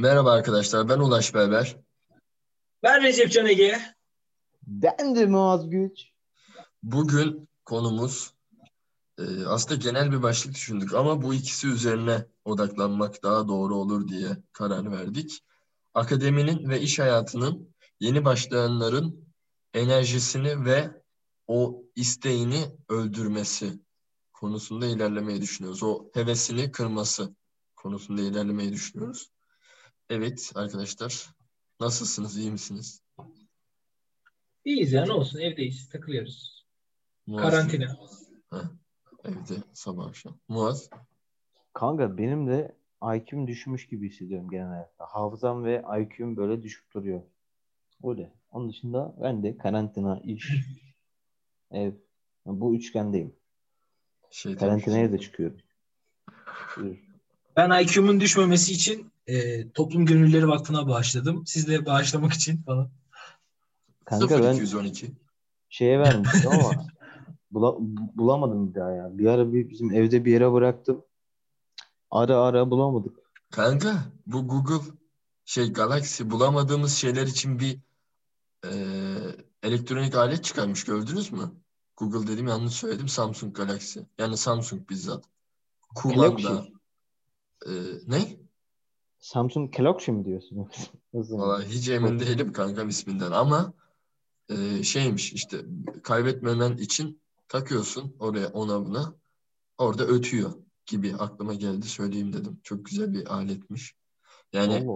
Merhaba arkadaşlar, ben Ulaş Berber. Ben Recep Can Ege. Ben de Muaz Güç. Bugün konumuz e, aslında genel bir başlık düşündük ama bu ikisi üzerine odaklanmak daha doğru olur diye karar verdik. Akademinin ve iş hayatının yeni başlayanların enerjisini ve o isteğini öldürmesi konusunda ilerlemeyi düşünüyoruz. O hevesini kırması konusunda ilerlemeyi düşünüyoruz. Evet arkadaşlar, nasılsınız, iyi misiniz? İyiyiz ya ne olsun evdeyiz takılıyoruz. Muaz, Karantina. Ha, evde sabah akşam. Muaz, Kanka benim de IQ'm düşmüş gibi hissediyorum genel hayatta. Hafızam ve IQ'm böyle düşük duruyor. Öyle. Onun dışında ben de karantina, iş, ev. Bu üçgendeyim. şey Karantinaya da çıkıyorum. Ben IQ'mun düşmemesi için e, Toplum Gönülleri Vakfı'na bağışladım. Siz de bağışlamak için falan. Kanka ben 0212. şeye vermiştim ama bula- bulamadım bir daha ya. Bir ara bir bizim evde bir yere bıraktım. Ara ara bulamadık. Kanka bu Google şey Galaxy bulamadığımız şeyler için bir e, elektronik alet çıkarmış gördünüz mü? Google dedim yanlış söyledim Samsung Galaxy. Yani Samsung bizzat. Kumanda. Galaxy. E, ne? Samsung Galaxy mi diyorsun? Vallahi hiç emin değilim kankam isminden ama e, şeymiş işte kaybetmemen için takıyorsun oraya ona buna orada ötüyor gibi aklıma geldi söyleyeyim dedim. Çok güzel bir aletmiş. Yani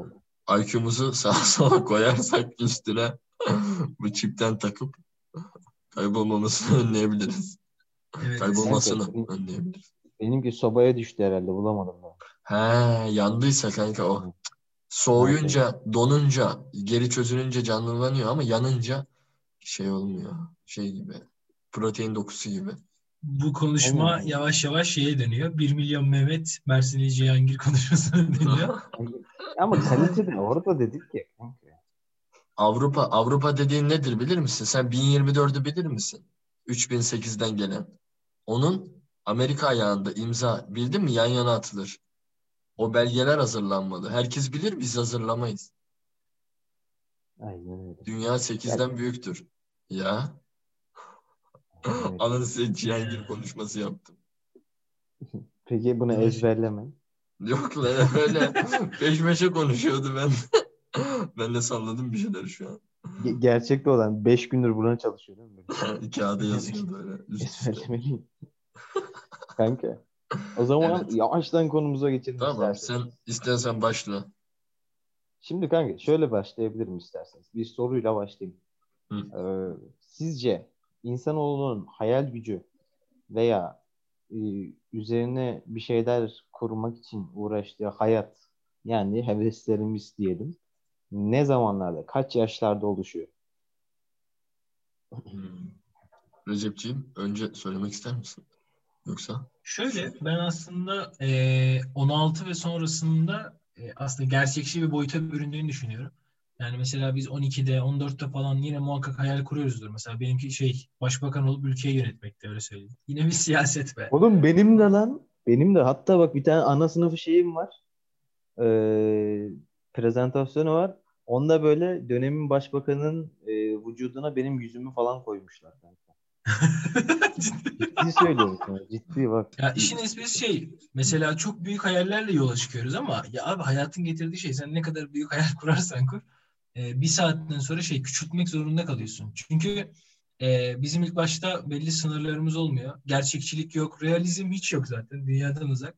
Allah. IQ'muzu sağa sola koyarsak üstüne bu çipten takıp kaybolmamasını önleyebiliriz. Evet. Kaybolmasını Kanka, önleyebiliriz. Benimki sobaya düştü herhalde bulamadım ben. He yandıysa kanka o. Soğuyunca, donunca, geri çözülünce canlanıyor ama yanınca şey olmuyor. Şey gibi. Protein dokusu gibi. Bu konuşma Allah. yavaş yavaş şeye dönüyor. 1 milyon Mehmet Mersinli Cihangir konuşmasına dönüyor. Ama kalite de orada dedik kanka. Avrupa Avrupa dediğin nedir bilir misin? Sen 1024'ü bilir misin? 3008'den gelen. Onun Amerika ayağında imza bildin mi yan yana atılır. O belgeler hazırlanmalı. Herkes bilir biz hazırlamayız. Aynen öyle. Dünya 8'den büyüktür. Ya Evet. ananı size Cihangir konuşması yaptım. Peki bunu Evet. ezberleme. Yok lan öyle peş peşe konuşuyordu ben. ben de salladım bir şeyler şu an. Ge- gerçekte olan 5 gündür buna çalışıyor değil mi? Kağıda yazıyordu öyle. Ezberlemeliyim. Kanka. O zaman Evet. yavaştan konumuza geçelim Tamam istersen. sen istersen başla. Şimdi kanka şöyle başlayabilirim isterseniz. Bir soruyla başlayayım. Hı. Ee, sizce insanoğlunun hayal gücü veya e, üzerine bir şeyler kurmak için uğraştığı hayat yani heveslerimiz diyelim ne zamanlarda, kaç yaşlarda oluşuyor? Hmm. Recepciğim önce söylemek ister misin? Yoksa? Şöyle ben aslında e, 16 ve sonrasında e, aslında gerçekçi bir boyuta büründüğünü düşünüyorum. Yani mesela biz 12'de, 14'te falan yine muhakkak hayal kuruyoruzdur. Mesela benimki şey başbakan olup ülkeyi yönetmekte öyle söyleyeyim. Yine bir siyaset be. Oğlum benim de lan. Benim de. Hatta bak bir tane ana sınıfı şeyim var. Ee, prezentasyonu var. Onda böyle dönemin başbakanının e, vücuduna benim yüzümü falan koymuşlar. kanka. Ciddi söylüyorum sana. Ciddi bak. Ya işin esprisi şey mesela çok büyük hayallerle yola çıkıyoruz ama ya abi hayatın getirdiği şey sen ne kadar büyük hayal kurarsan kur e, bir saatten sonra şey küçültmek zorunda kalıyorsun. Çünkü e, bizim ilk başta belli sınırlarımız olmuyor. Gerçekçilik yok, realizm hiç yok zaten dünyadan uzak.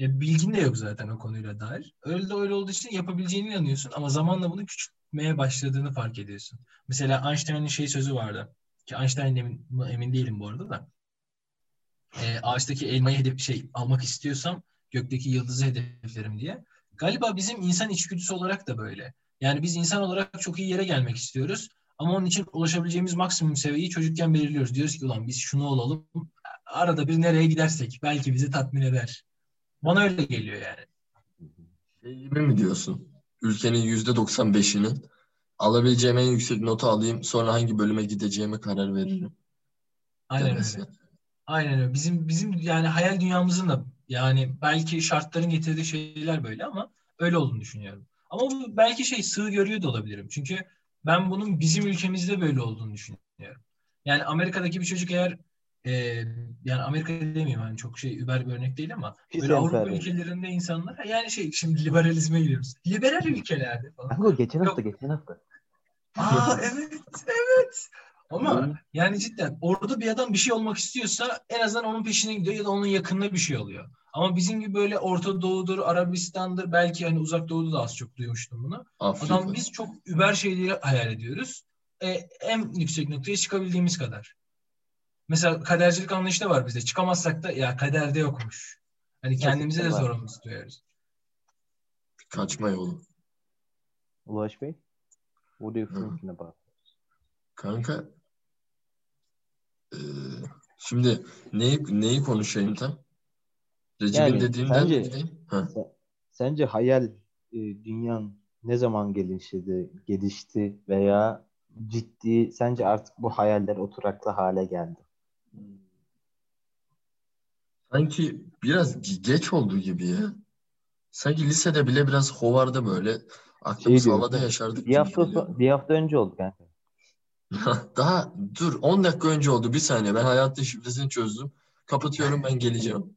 E, bilgin de yok zaten o konuyla dair. Öyle de öyle olduğu için yapabileceğine inanıyorsun ama zamanla bunu küçültmeye başladığını fark ediyorsun. Mesela Einstein'ın şey sözü vardı. Ki Einstein emin, emin değilim bu arada da e, ağaçtaki elmayı hedef şey almak istiyorsam gökteki yıldızı hedeflerim diye. Galiba bizim insan içgüdüsü olarak da böyle. Yani biz insan olarak çok iyi yere gelmek istiyoruz. Ama onun için ulaşabileceğimiz maksimum seviyeyi çocukken belirliyoruz. Diyoruz ki ulan biz şunu olalım. Arada bir nereye gidersek belki bizi tatmin eder. Bana öyle geliyor yani. Şey gibi mi diyorsun? Ülkenin yüzde 95'inin alabileceğim en yüksek notu alayım sonra hangi bölüme gideceğime karar veririm. Aynen demesi. öyle. Aynen öyle. Bizim bizim yani hayal dünyamızın da yani belki şartların getirdiği şeyler böyle ama öyle olduğunu düşünüyorum. Ama bu belki şey sığ görüyor da olabilirim. Çünkü ben bunun bizim ülkemizde böyle olduğunu düşünüyorum. Yani Amerika'daki bir çocuk eğer e, yani Amerika demeyeyim hani çok şey über bir örnek değil ama böyle Avrupa ülkelerinde insanlar yani şey şimdi liberalizme giriyoruz. Liberal ülkelerde falan. Kanka geçen Yok. hafta geçen hafta. Aa evet evet. Ama Hı. yani cidden orada bir adam bir şey olmak istiyorsa en azından onun peşine gidiyor ya da onun yakınında bir şey oluyor. Ama bizim gibi böyle Orta Doğu'dur, Arabistan'dır belki hani Uzak Doğu'da da az çok duymuştum bunu. Afrika. Adam biz çok über şeyleri hayal ediyoruz. E, en yüksek noktaya çıkabildiğimiz kadar. Mesela kadercilik anlayışı da var bizde. Çıkamazsak da ya kaderde yokmuş. Hani kendimize de sorumluluk duyarız. Kaçma yolu. Ulaş Bey. What do you thinking about? Kanka eee, şimdi neyi neyi konuşayım tam? Recep'in Yani dediğinden sence- gideyim? Ha. Sence hayal e, dünyan ne zaman gelişti, gelişti veya ciddi sence artık bu hayaller oturaklı hale geldi? Sanki biraz ge- geç oldu gibi ya. Sanki lisede bile biraz hovarda böyle aklımız havada Şey ha, yaşardık Bir hafta so- bir hafta önce oldu kanka. Daha dur 10 dakika önce oldu. Bir saniye ben hayatın şifresini çözdüm. Kapatıyorum ben geleceğim.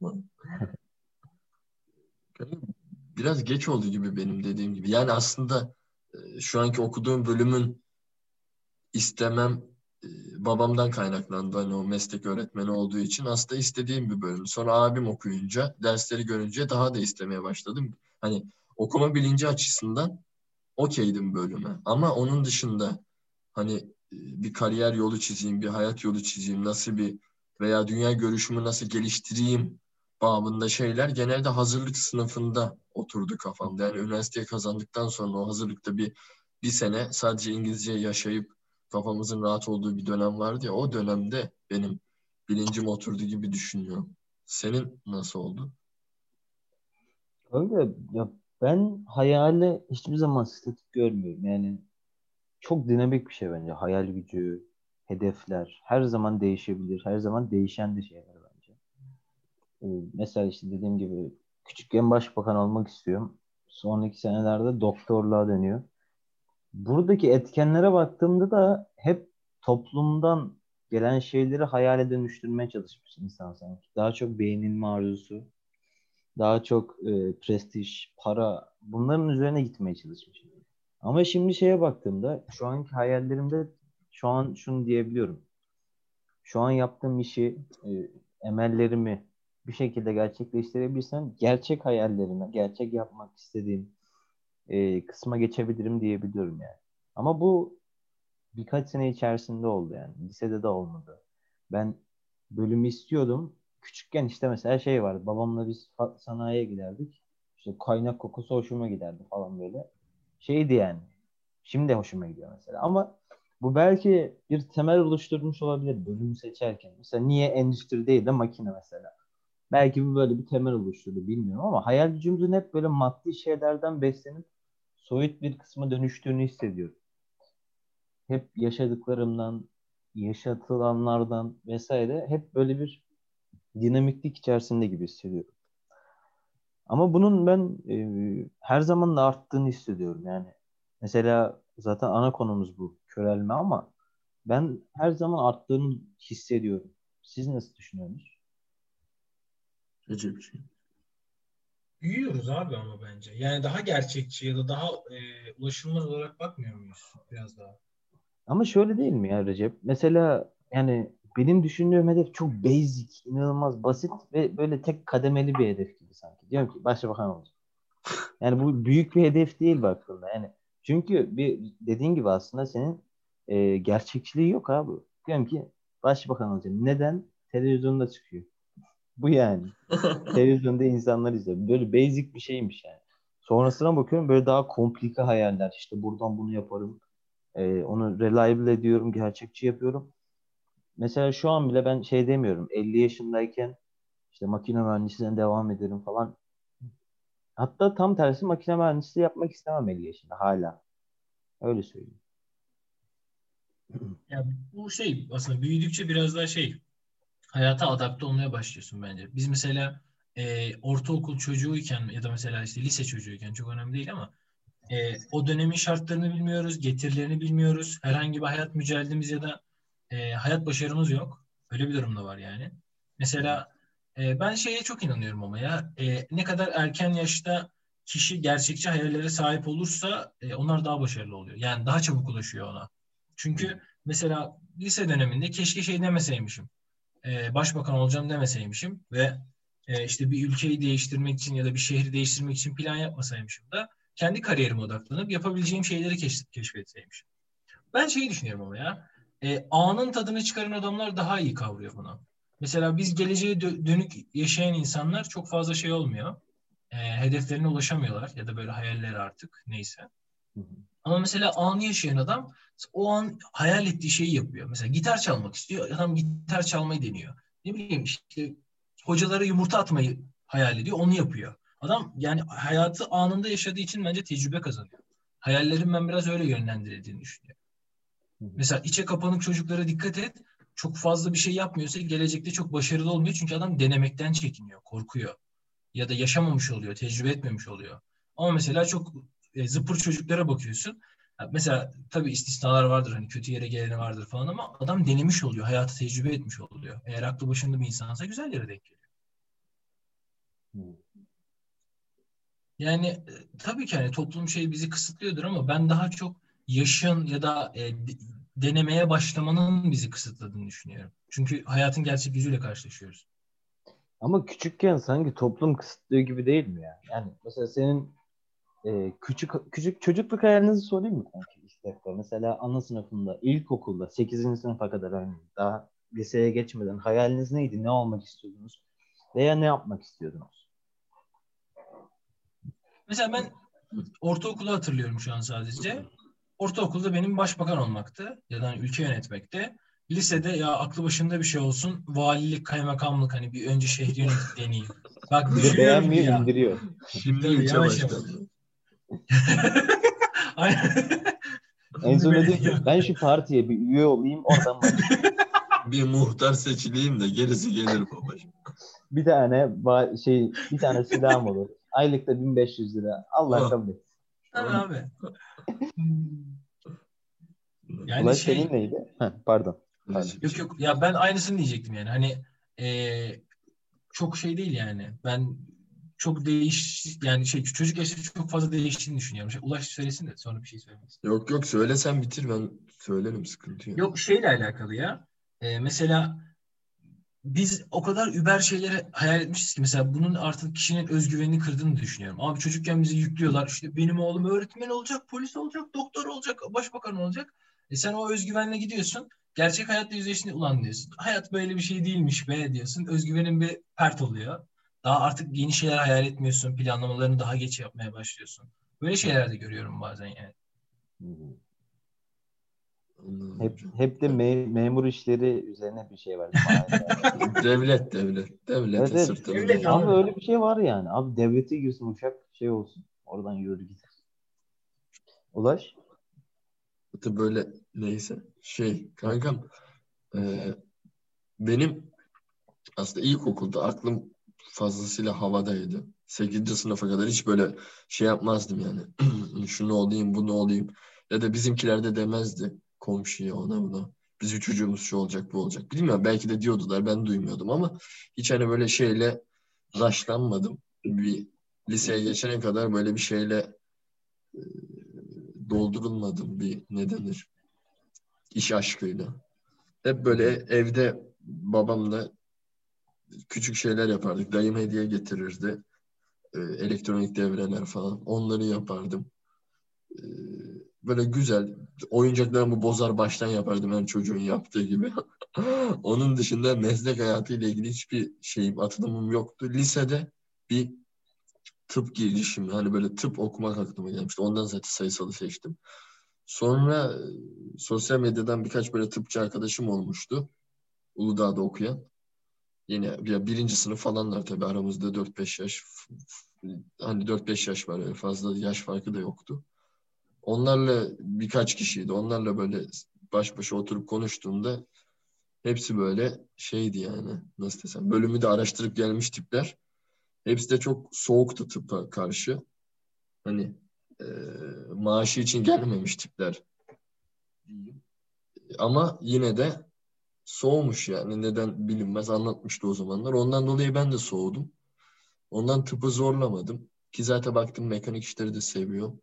Biraz geç oldu gibi benim dediğim gibi. Yani aslında e, şu anki okuduğum bölümün istemem e, babamdan kaynaklandı. Hani o meslek öğretmeni olduğu için aslında istediğim bir bölüm. Sonra abim okuyunca, dersleri görünce daha da istemeye başladım. Hani okuma bilinci açısından okeydim bölüme. Ama onun dışında hani e, bir kariyer yolu çizeyim, bir hayat yolu çizeyim, nasıl bir veya dünya görüşümü nasıl geliştireyim babında şeyler genelde hazırlık sınıfında oturdu kafamda. Yani üniversiteyi kazandıktan sonra o hazırlıkta bir bir sene sadece İngilizce yaşayıp kafamızın rahat olduğu bir dönem vardı ya o dönemde benim bilincim oturdu gibi düşünüyorum. Senin nasıl oldu? Öyle ya ben hayali hiçbir zaman statik görmüyorum. Yani çok dinamik bir şey bence. Hayal gücü, hedefler her zaman değişebilir. Her zaman değişen de şeyler bence. Ee, mesela işte dediğim gibi küçükken başbakan olmak istiyorum. Sonraki senelerde doktorluğa dönüyor. Buradaki etkenlere baktığımda da hep toplumdan gelen şeyleri hayale dönüştürmeye çalışmış insan sanki. Daha çok beğenilme arzusu, daha çok e, prestij, para bunların üzerine gitmeye çalışmış. Ama şimdi şeye baktığımda şu anki hayallerimde şu an şunu diyebiliyorum. Şu an yaptığım işi, e, emellerimi bir şekilde gerçekleştirebilirsem gerçek hayallerime, gerçek yapmak istediğim e, kısma geçebilirim diyebiliyorum yani. Ama bu birkaç sene içerisinde oldu yani. Lisede de olmadı. Ben bölümü istiyordum. Küçükken işte mesela şey vardı. Babamla biz sanayiye giderdik. İşte kaynak kokusu hoşuma giderdi falan böyle. Şeydi yani. Şimdi hoşuma gidiyor mesela. Ama bu belki bir temel oluşturmuş olabilir bölümü seçerken. Mesela niye endüstri değil de makine mesela. Belki bu böyle bir temel oluşturdu bilmiyorum ama hayal gücümüzün hep böyle maddi şeylerden beslenip soyut bir kısma dönüştüğünü hissediyorum. Hep yaşadıklarımdan, yaşatılanlardan vesaire hep böyle bir dinamiklik içerisinde gibi hissediyorum. Ama bunun ben e, her zaman da arttığını hissediyorum. Yani mesela zaten ana konumuz bu körelme ama ben her zaman arttığını hissediyorum. Siz nasıl düşünüyorsunuz? Recep'ciğim. Büyüyoruz abi ama bence. Yani daha gerçekçi ya da daha e, ulaşılmaz olarak bakmıyor muyuz biraz daha? Ama şöyle değil mi ya Recep? Mesela yani benim düşündüğüm hedef çok basic, inanılmaz basit ve böyle tek kademeli bir hedef gibi sanki. Diyorum ki başbakan olacağım. Yani bu büyük bir hedef değil baktığında. Yani çünkü bir dediğin gibi aslında senin e, gerçekçiliği yok abi. Diyorum ki başbakan olacağım. Neden? Televizyonda çıkıyor. Bu yani. Televizyonda insanlar izliyor. Böyle basic bir şeymiş yani. Sonrasına bakıyorum böyle daha komplike hayaller. İşte buradan bunu yaparım. Ee, onu reliable ediyorum, gerçekçi yapıyorum. Mesela şu an bile ben şey demiyorum. 50 yaşındayken işte makine mühendisliğine devam ederim falan. Hatta tam tersi makine mühendisliği yapmak istemem 50 yaşında hala. Öyle söyleyeyim. Ya bu şey aslında büyüdükçe biraz daha şey hayata adapte olmaya başlıyorsun bence. Biz mesela e, ortaokul çocuğuyken ya da mesela işte lise çocuğuyken çok önemli değil ama e, o dönemin şartlarını bilmiyoruz, getirilerini bilmiyoruz. Herhangi bir hayat mücadelemiz ya da e, hayat başarımız yok. Öyle bir durum da var yani. Mesela e, ben şeye çok inanıyorum ama ya e, ne kadar erken yaşta kişi gerçekçi hayallere sahip olursa e, onlar daha başarılı oluyor. Yani daha çabuk ulaşıyor ona. Çünkü mesela lise döneminde keşke şey demeseymişim. E, başbakan olacağım demeseymişim ve e, işte bir ülkeyi değiştirmek için ya da bir şehri değiştirmek için plan yapmasaymışım da kendi kariyerime odaklanıp yapabileceğim şeyleri keş- keşfetseymişim. Ben şeyi düşünüyorum ama ya e, anın tadını çıkaran adamlar daha iyi kavruyor bunu. Mesela biz geleceğe dö- dönük yaşayan insanlar çok fazla şey olmuyor. E, hedeflerine ulaşamıyorlar ya da böyle hayalleri artık neyse. Hı hı. Ama mesela anı yaşayan adam o an hayal ettiği şeyi yapıyor. Mesela gitar çalmak istiyor. Adam gitar çalmayı deniyor. Ne bileyim işte hocalara yumurta atmayı hayal ediyor. Onu yapıyor. Adam yani hayatı anında yaşadığı için bence tecrübe kazanıyor. Hayallerin ben biraz öyle yönlendirildiğini düşünüyorum. Mesela içe kapanık çocuklara dikkat et. Çok fazla bir şey yapmıyorsa gelecekte çok başarılı olmuyor. Çünkü adam denemekten çekiniyor, korkuyor. Ya da yaşamamış oluyor, tecrübe etmemiş oluyor. Ama mesela çok e, zıpır çocuklara bakıyorsun. Mesela tabii istisnalar vardır hani kötü yere geleni vardır falan ama adam denemiş oluyor, hayatı tecrübe etmiş oluyor. Eğer aklı başında bir insansa güzel yere denk geliyor. Yani e, tabii ki hani toplum şey bizi kısıtlıyordur ama ben daha çok yaşın ya da e, de- denemeye başlamanın bizi kısıtladığını düşünüyorum. Çünkü hayatın gerçek yüzüyle karşılaşıyoruz. Ama küçükken sanki toplum kısıtlıyor gibi değil mi ya? Yani mesela senin e, küçük küçük çocukluk hayalinizi sorayım mı kanki? İşte mesela ana sınıfında, ilkokulda, 8. sınıfa kadar hani daha liseye geçmeden hayaliniz neydi? Ne olmak istiyordunuz? Veya ne yapmak istiyordunuz? Mesela ben ortaokulu hatırlıyorum şu an sadece. Ortaokulda benim başbakan olmaktı ya da hani ülke yönetmekti. Lisede ya aklı başında bir şey olsun. Valilik, kaymakamlık hani bir önce şehri yönetip deneyeyim. Bak düşünüyorum beğenmiyor, ya. indiriyor. Şimdi ilçe başkanı. En son Böyle dedi ki ben şu partiye bir üye olayım oradan başlayayım. Bir muhtar seçileyim de gerisi gelir babacığım. bir tane ba- şey bir tane silahım olur. Aylıkta 1500 lira. Allah Oh. kabul et. Tabii abi. Yani Ulaş şey senin neydi? Heh, pardon. Pardon. yok yok ya ben aynısını diyecektim yani hani eee, çok şey değil yani ben çok değiş yani şey çocuk yaşta çok fazla değiştiğini düşünüyorum. Şey, Ulaş söylesin de sonra bir şey söylemek istiyorum. Yok yok söyle sen bitir ben söylerim sıkıntı yok. Yok şeyle alakalı ya. Ee, mesela biz o kadar über şeyleri hayal etmişiz ki mesela bunun artık kişinin özgüvenini kırdığını düşünüyorum. Abi çocukken bizi yüklüyorlar. İşte benim oğlum öğretmen olacak, polis olacak, doktor olacak, başbakan olacak. E sen o özgüvenle gidiyorsun. Gerçek hayatta yüzleştiğinde ulan diyorsun. Hayat böyle bir şey değilmiş be diyorsun. Özgüvenin bir pert oluyor. Daha artık yeni şeyler hayal etmiyorsun. Planlamalarını daha geç yapmaya başlıyorsun. Böyle şeyler de görüyorum bazen yani. Hep, hep de me- memur işleri üzerine bir şey var. Devlet devlet. Devlete Evet, evet. Devlet abi. Ama öyle bir şey var yani. Abi devlete girsin uçak şey olsun. Oradan yürü gider. Ulaş. Hatta böyle neyse şey kankam e, benim aslında ilkokulda aklım fazlasıyla havadaydı. 8. sınıfa kadar hiç böyle şey yapmazdım yani. Şunu olayım, bunu olayım. Ya da bizimkiler de demezdi komşuya ona buna. Bizim çocuğumuz şu olacak, bu olacak. Bilmiyorum belki de diyordular ben duymuyordum ama hiç hani böyle şeyle raşlanmadım. Bir liseye geçene kadar böyle bir şeyle doldurulmadım bir ne denir? İş aşkıyla. Hep böyle evde babamla küçük şeyler yapardık. Dayım hediye getirirdi. Ee, elektronik devreler falan. Onları yapardım. Ee, böyle güzel. Oyuncaklarımı bozar baştan yapardım her çocuğun yaptığı gibi. Onun dışında meslek hayatıyla ilgili hiçbir şeyim, atılımım yoktu. Lisede bir tıp girişimi, hani böyle tıp okumak aklıma gelmişti. Ondan zaten sayısalı seçtim. Sonra e, sosyal medyadan birkaç böyle tıpçı arkadaşım olmuştu. Uludağ'da okuyan. Yine ya birinci sınıf falanlar tabii aramızda 4-5 yaş. Hani 4-5 yaş var öyle fazla yaş farkı da yoktu. Onlarla birkaç kişiydi. Onlarla böyle baş başa oturup konuştuğumda hepsi böyle şeydi yani nasıl desem bölümü de araştırıp gelmiş tipler. Hepsi de çok soğuktu tıbba karşı. Hani e, maaşı için gelmemiş tipler. Ama yine de soğumuş yani neden bilinmez anlatmıştı o zamanlar. Ondan dolayı ben de soğudum. Ondan tıpı zorlamadım. Ki zaten baktım mekanik işleri de seviyorum.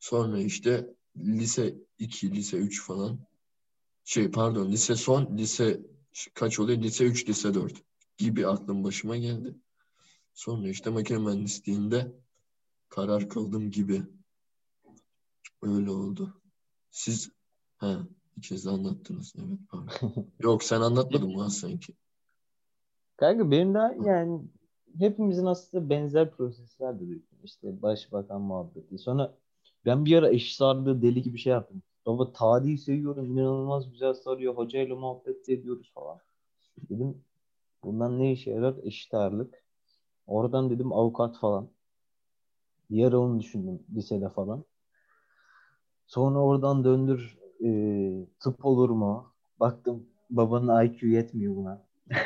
Sonra işte lise 2, lise 3 falan. Şey pardon lise son, lise kaç oluyor? Lise 3, lise 4 gibi aklım başıma geldi. Sonra işte makine mühendisliğinde karar kıldım gibi. Öyle oldu. Siz ha ikiniz de anlattınız. Evet pardon. Yok sen anlatmadın mı sanki? Kanka benim daha yani hepimizin aslında benzer prosesler de İşte başbakan muhabbeti. Sonra ben bir ara eşit ağırlığı deli gibi şey yaptım. Baba tarihi seviyorum. inanılmaz güzel sarıyor. Hocayla muhabbet ediyoruz falan. Dedim bundan ne işe yarar? Eşit ağırlık. Oradan dedim avukat falan. Ara onu düşündüm lisede falan. Sonra oradan döndür e, tıp olur mu? Baktım babanın IQ yetmiyor buna.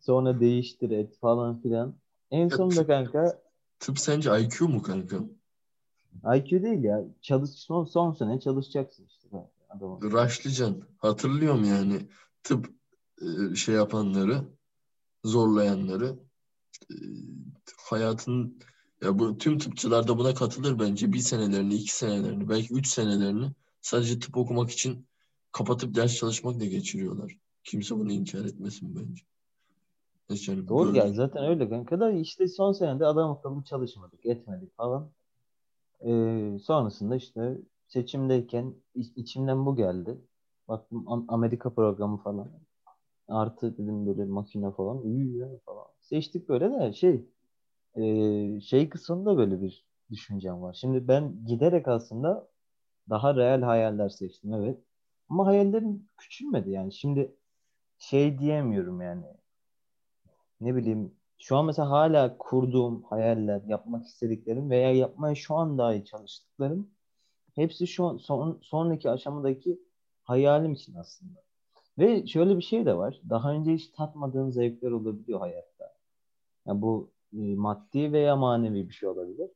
Sonra değiştir et falan filan. En sonunda kanka Tıp sence IQ mu kanka? IQ değil ya. Çalış son, sene çalışacaksın işte. Adamım. Raşlıcan. Hatırlıyorum yani tıp e, şey yapanları, zorlayanları hayatın ya bu tüm tıpçılar da buna katılır bence. Bir senelerini, iki senelerini, belki üç senelerini sadece tıp okumak için kapatıp ders çalışmakla geçiriyorlar. Kimse bunu inkar etmesin bence. Yani Doğru böyle... ya zaten öyle kanka da işte son senede adam akıllı çalışmadık, etmedik falan. Ee, sonrasında işte seçimdeyken içimden bu geldi. Baktım Amerika programı falan. Artı dedim böyle makine falan. Uyuyor falan. Seçtik böyle de şey e, şey kısmında böyle bir düşüncem var. Şimdi ben giderek aslında daha real hayaller seçtim evet. Ama hayallerim küçülmedi yani. Şimdi şey diyemiyorum yani. Ne bileyim şu an mesela hala kurduğum hayaller, yapmak istediklerim veya yapmaya şu an dahi çalıştıklarım hepsi şu an son, sonraki aşamadaki hayalim için aslında. Ve şöyle bir şey de var. Daha önce hiç tatmadığın zevkler olabiliyor hayatta. Yani bu e, maddi veya manevi bir şey olabilir.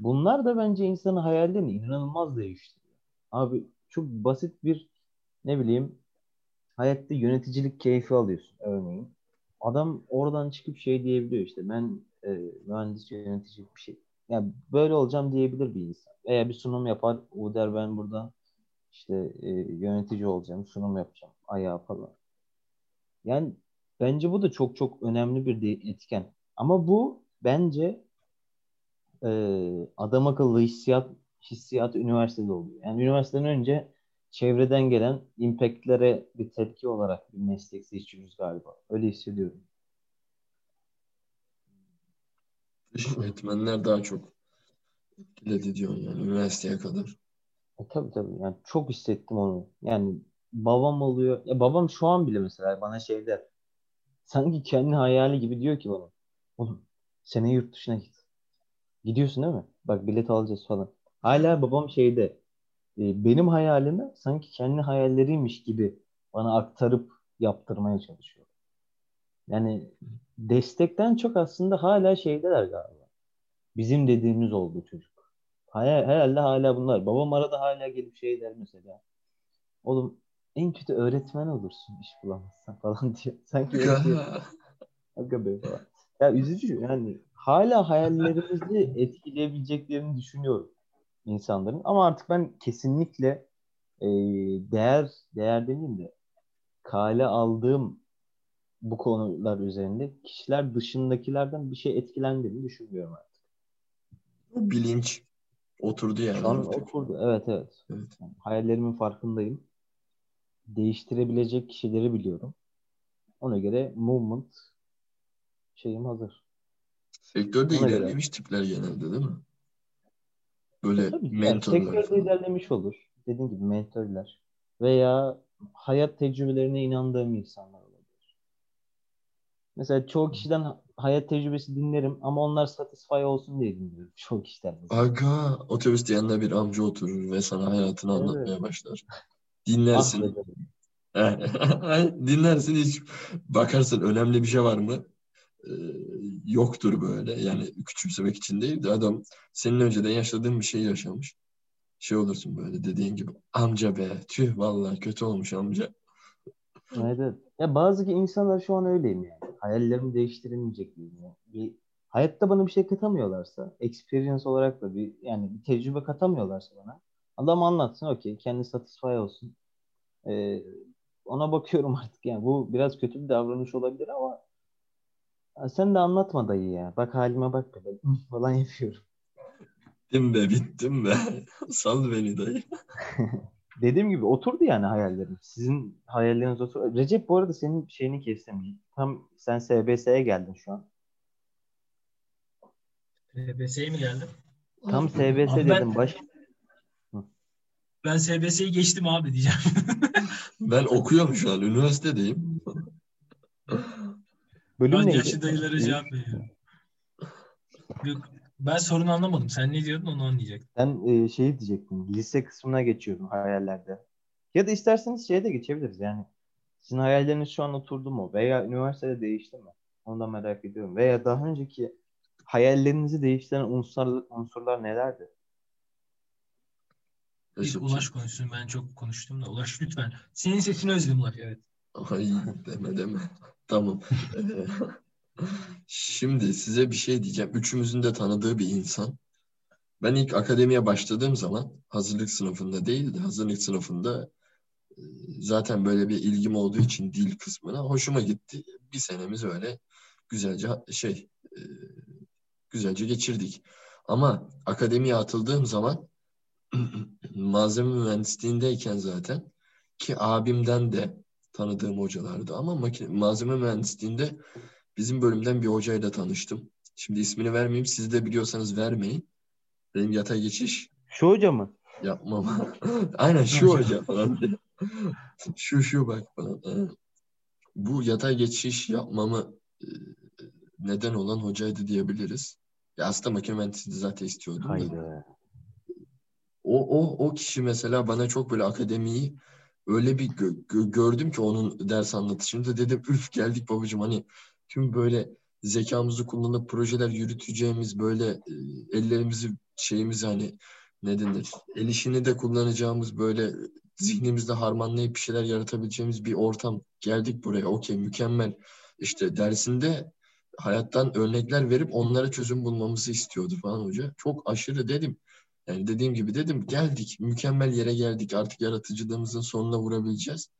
Bunlar da bence insanın hayallerini inanılmaz değiştiriyor. Abi çok basit bir ne bileyim hayatta yöneticilik keyfi alıyorsun örneğin. Adam oradan çıkıp şey diyebiliyor işte ben e, mühendis yönetici bir şey. Yani böyle olacağım diyebilir bir insan. Veya bir sunum yapar. O der ben burada işte e, yönetici olacağım, sunum yapacağım. Ayağı falan. Yani bence bu da çok çok önemli bir etken. Ama bu bence e, adam akıllı hissiyat hissiyat üniversitede oluyor. Yani üniversiteden önce çevreden gelen impactlere bir tepki olarak bir meslek seçiyoruz galiba. Öyle hissediyorum. Dış etmenler daha çok etkiledi diyorsun yani üniversiteye kadar. E, tabii tabii. Yani çok hissettim onu. Yani babam oluyor. Ya babam şu an bile mesela bana şey der. Sanki kendi hayali gibi diyor ki bana. Oğlum sene yurt dışına git. Gidiyorsun değil mi? Bak bilet alacağız falan. Hala babam şeyde e, benim hayalimi sanki kendi hayalleriymiş gibi bana aktarıp yaptırmaya çalışıyor. Yani destekten çok aslında hala şeydeler galiba. Bizim dediğimiz oldu çocuk. Hayal, herhalde hala bunlar. Babam arada hala gelip şey der mesela. Oğlum en kötü öğretmen olursun iş bulamazsan falan diyor. Sanki. Aga be falan. Ya üzücü yani hala hayallerimizi etkileyebileceklerini düşünüyorum insanların. Ama artık ben kesinlikle e, değer değer demeyeyim de kale aldığım bu konular üzerinde kişiler dışındakilerden bir şey etkilendiğini düşünmüyorum artık. O bilinç oturdu yani. Şu an oturdu. Evet evet. evet. Yani hayallerimin farkındayım. Değiştirebilecek kişileri biliyorum. Ona göre movement şeyim hazır. Sektörde Ona ilerlemiş göre. tipler genelde değil mi? Böyle Tabii, mentorlar yani sektörde falan. ilerlemiş olur. Dediğim gibi mentorlar. Veya hayat tecrübelerine inandığım insanlar olabilir. Mesela çoğu kişiden hayat tecrübesi dinlerim ama onlar satisfy olsun diye dinliyorum çoğu kişiden. Mesela. Aga otobüste yanında bir amca oturur ve sana hayatını evet. anlatmaya başlar. Dinlersin. Ah Dinlersin hiç bakarsın önemli bir şey var mı? Ee, yoktur böyle. Yani küçümsemek için değil de adam senin önceden yaşadığın bir şey yaşamış. Şey olursun böyle dediğin gibi amca be tüh vallahi kötü olmuş amca. Evet, evet. Ya bazı insanlar şu an öyleyim yani. Hayallerimi değiştiremeyecek miyim ya? Bir, hayatta bana bir şey katamıyorlarsa, experience olarak da bir yani bir tecrübe katamıyorlarsa bana adam anlatsın okey kendi satisfy olsun. Ee, ona bakıyorum artık yani bu biraz kötü bir davranış olabilir ama sen de anlatma dayı ya. Bak halime bak be falan yapıyorum. Bittim be bittim be. Sal beni dayı. Dediğim gibi oturdu yani hayallerim. Sizin hayalleriniz oturdu. Recep bu arada senin şeyini kestim. Tam sen SBS'ye geldin şu an. SBS'ye mi geldin? Tam SBS Abi dedim. ben- Baş... Ben SBS'yi geçtim abi diyeceğim. Ben okuyorum şu an. Üniversitedeyim. Bölüm Ben neydi? yaşlı dayılara cevap veriyorum. Ben sorunu anlamadım. Sen ne diyordun onu anlayacaktım. Ben e, şeyi diyecektim. Lise kısmına geçiyordum hayallerde. Ya da isterseniz şeye de geçebiliriz yani. Sizin hayalleriniz şu an oturdu mu? Veya üniversitede değişti mi? Onu da merak ediyorum. Veya daha önceki hayallerinizi değiştiren unsurlar, unsurlar nelerdi? Recep- Ulaş konuşsun. Ben çok konuştum da. Ulaş lütfen. Senin sesini özledim Ulaş. Evet. Ay deme deme. Tamam. Şimdi size bir şey diyeceğim. Üçümüzün de tanıdığı bir insan. Ben ilk akademiye başladığım zaman hazırlık sınıfında değil de hazırlık sınıfında e, zaten böyle bir ilgim olduğu için dil kısmına hoşuma gitti. Bir senemiz öyle güzelce şey e, güzelce geçirdik. Ama akademiye atıldığım zaman malzeme mühendisliğindeyken zaten ki abimden de tanıdığım hocalardı ama makine, malzeme mühendisliğinde bizim bölümden bir hocayla tanıştım. Şimdi ismini vermeyeyim. Siz de biliyorsanız vermeyin. Benim yatay geçiş Şu hoca mı? yapmam. Aynen şu hoca falan. Şu şu bak falan. Bu yatay geçiş yapmamı e, neden olan hocaydı diyebiliriz. Ya aslında makine mühendisliği zaten istiyordum da. O, o, o kişi mesela bana çok böyle akademiyi öyle bir gö- gö- gördüm ki onun ders anlatışında. Dedim üf geldik babacığım. Hani tüm böyle zekamızı kullanıp projeler yürüteceğimiz böyle e, ellerimizi şeyimizi hani ne denir? El işini de kullanacağımız böyle zihnimizde harmanlayıp bir şeyler yaratabileceğimiz bir ortam. Geldik buraya. Okey mükemmel. İşte dersinde hayattan örnekler verip onlara çözüm bulmamızı istiyordu falan hoca. Çok aşırı dedim yani dediğim gibi dedim geldik mükemmel yere geldik artık yaratıcılığımızın sonuna vurabileceğiz.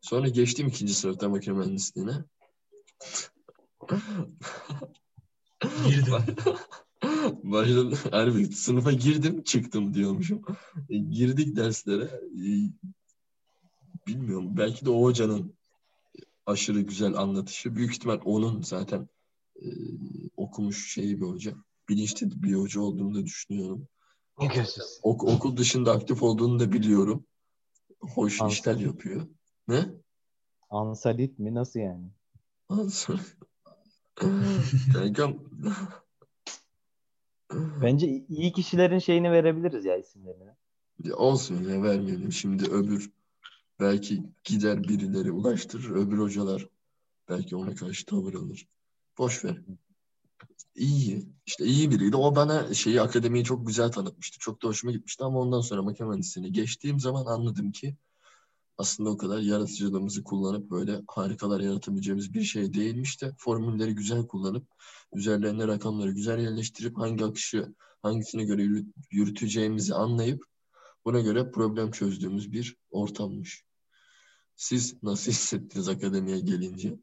Sonra geçtim ikinci sınıfta makine mühendisliğine. Girdim. Başladım. Harbi sınıfa girdim çıktım diyormuşum. E, girdik derslere. E, bilmiyorum belki de o hocanın aşırı güzel anlatışı. Büyük ihtimal onun zaten e, okumuş şeyi bir hoca. Bilinçli bir hoca olduğunu da düşünüyorum. Ne gözüz? Ok- okul dışında aktif olduğunu da biliyorum. Hoş Anladım. işler yapıyor. Ne? Ansalit mi? Nasıl yani? Kankam Bence iyi kişilerin şeyini verebiliriz ya isimlerini. ya olsun ya vermeyelim. Şimdi öbür belki gider birileri ulaştırır. Öbür hocalar belki ona karşı tavır alır. Boş ver. İyi. İşte iyi biriydi. O bana şeyi akademiyi çok güzel tanıtmıştı. Çok da hoşuma gitmişti ama ondan sonra makine mühendisliğine geçtiğim zaman anladım ki aslında o kadar yaratıcılığımızı kullanıp böyle harikalar yaratabileceğimiz bir şey değilmiş de formülleri güzel kullanıp üzerlerine rakamları güzel yerleştirip hangi akışı hangisine göre yürü- yürüteceğimizi anlayıp buna göre problem çözdüğümüz bir ortammış. Siz nasıl hissettiniz akademiye gelince?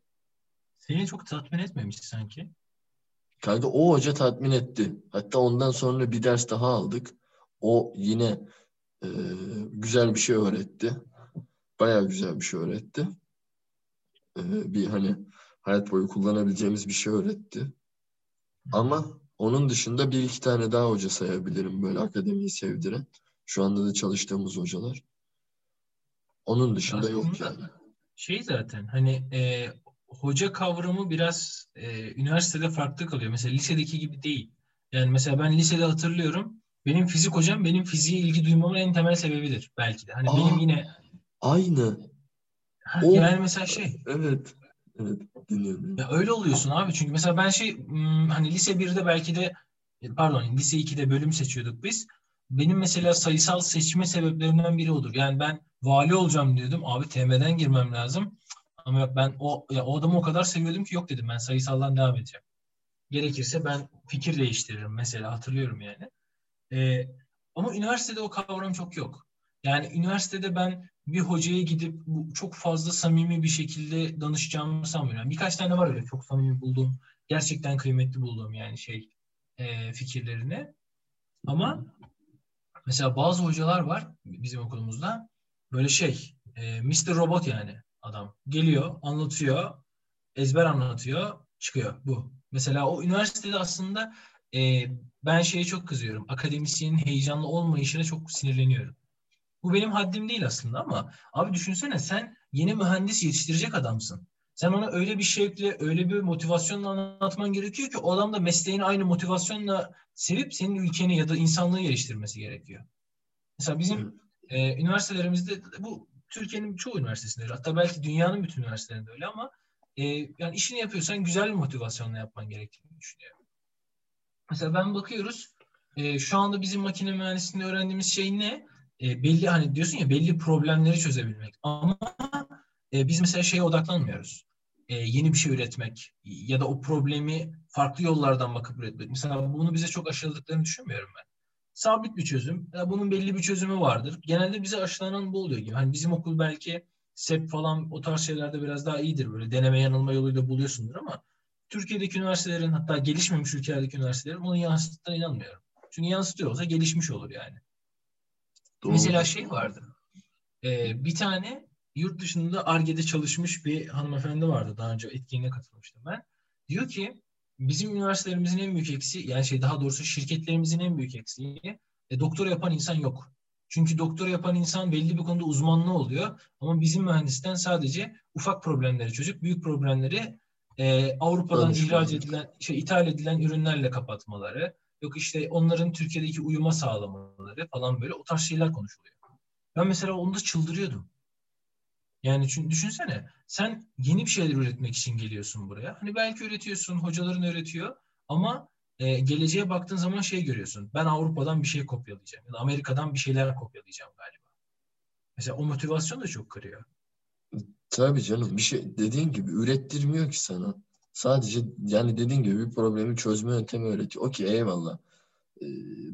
Seni çok tatmin etmemiş sanki. Kanka o hoca tatmin etti. Hatta ondan sonra bir ders daha aldık. O yine e, güzel bir şey öğretti. Bayağı güzel bir şey öğretti. E, bir hani hayat boyu kullanabileceğimiz bir şey öğretti. Ama onun dışında bir iki tane daha hoca sayabilirim böyle akademiyi sevdiren. Şu anda da çalıştığımız hocalar. Onun dışında yok Aslında- yani. Şey zaten hani e, hoca kavramı biraz e, üniversitede farklı kalıyor. Mesela lisedeki gibi değil. Yani mesela ben lisede hatırlıyorum. Benim fizik hocam benim fiziğe ilgi duymamın en temel sebebidir belki de. Hani Aa. benim yine Aynı. Ha, O- yani mesela şey Evet. Evet, dinliyorum. Ya öyle oluyorsun abi. Çünkü mesela ben şey hmm, hani lise 1'de belki de pardon lise 2'de bölüm seçiyorduk biz. Benim mesela sayısal seçme sebeplerimden biri odur. Yani ben vali olacağım diyordum. Abi TM'den girmem lazım. Ama yok ben o ya o adamı o kadar seviyordum ki yok dedim ben sayısaldan devam edeceğim. Gerekirse ben fikir değiştiririm mesela hatırlıyorum yani. Ee, ama üniversitede o kavram çok yok. Yani üniversitede ben bir hocaya gidip bu çok fazla samimi bir şekilde danışacağımı sanmıyorum. birkaç tane var öyle çok samimi bulduğum, gerçekten kıymetli bulduğum yani şey e, fikirlerini. Ama mesela bazı hocalar var bizim okulumuzda böyle şey e, Mr. Robot yani adam. Geliyor, anlatıyor, ezber anlatıyor, çıkıyor bu. Mesela o üniversitede aslında e, ben şeye çok kızıyorum. Akademisyenin heyecanlı olmayışına çok sinirleniyorum. Bu benim haddim değil aslında ama abi düşünsene sen yeni mühendis yetiştirecek adamsın. Sen ona öyle bir şevkle, öyle bir motivasyonla anlatman gerekiyor ki o adam da mesleğini aynı motivasyonla sevip senin ülkeni ya da insanlığı geliştirmesi gerekiyor. Mesela bizim e, üniversitelerimizde bu Türkiye'nin çoğu üniversitesinde öyle. Hatta belki dünyanın bütün üniversitelerinde öyle ama e, yani işini yapıyorsan güzel bir motivasyonla yapman gerektiğini düşünüyorum. Mesela ben bakıyoruz e, şu anda bizim makine mühendisliğinde öğrendiğimiz şey ne? E, belli hani diyorsun ya belli problemleri çözebilmek. Ama e, biz mesela şeye odaklanmıyoruz. E, yeni bir şey üretmek ya da o problemi farklı yollardan bakıp üretmek. Mesela bunu bize çok aşıladıklarını düşünmüyorum ben. Sabit bir çözüm. Ya bunun belli bir çözümü vardır. Genelde bize aşılanan bu oluyor gibi. Hani bizim okul belki SEP falan o tarz şeylerde biraz daha iyidir. Böyle deneme yanılma yoluyla buluyorsundur ama Türkiye'deki üniversitelerin hatta gelişmemiş ülkelerdeki üniversitelerin bunu yansıttığına inanmıyorum. Çünkü yansıtıyor olsa gelişmiş olur yani. Doğru. Mesela şey vardı. E, bir tane yurt dışında ARGE'de çalışmış bir hanımefendi vardı. Daha önce etkinliğe katılmıştım ben. Diyor ki bizim üniversitelerimizin en büyük eksiği yani şey daha doğrusu şirketlerimizin en büyük eksiği e, doktora yapan insan yok. Çünkü doktora yapan insan belli bir konuda uzmanlığı oluyor. Ama bizim mühendisten sadece ufak problemleri çözüp büyük problemleri e, Avrupa'dan Danışma. ihraç edilen, şey ithal edilen ürünlerle kapatmaları. Yok işte onların Türkiye'deki uyuma sağlamaları falan böyle o tarz şeyler konuşuluyor. Ben mesela onda çıldırıyordum. Yani çünkü düşünsene sen yeni bir şeyler üretmek için geliyorsun buraya. Hani belki üretiyorsun, hocaların öğretiyor ama e, geleceğe baktığın zaman şey görüyorsun. Ben Avrupa'dan bir şey kopyalayacağım ya da Amerika'dan bir şeyler kopyalayacağım galiba. Mesela o motivasyon da çok kırıyor. Tabii canım bir şey dediğin gibi ürettirmiyor ki sana. Sadece yani dediğin gibi bir problemi çözme yöntemi öğretiyor. Okey eyvallah. Ee,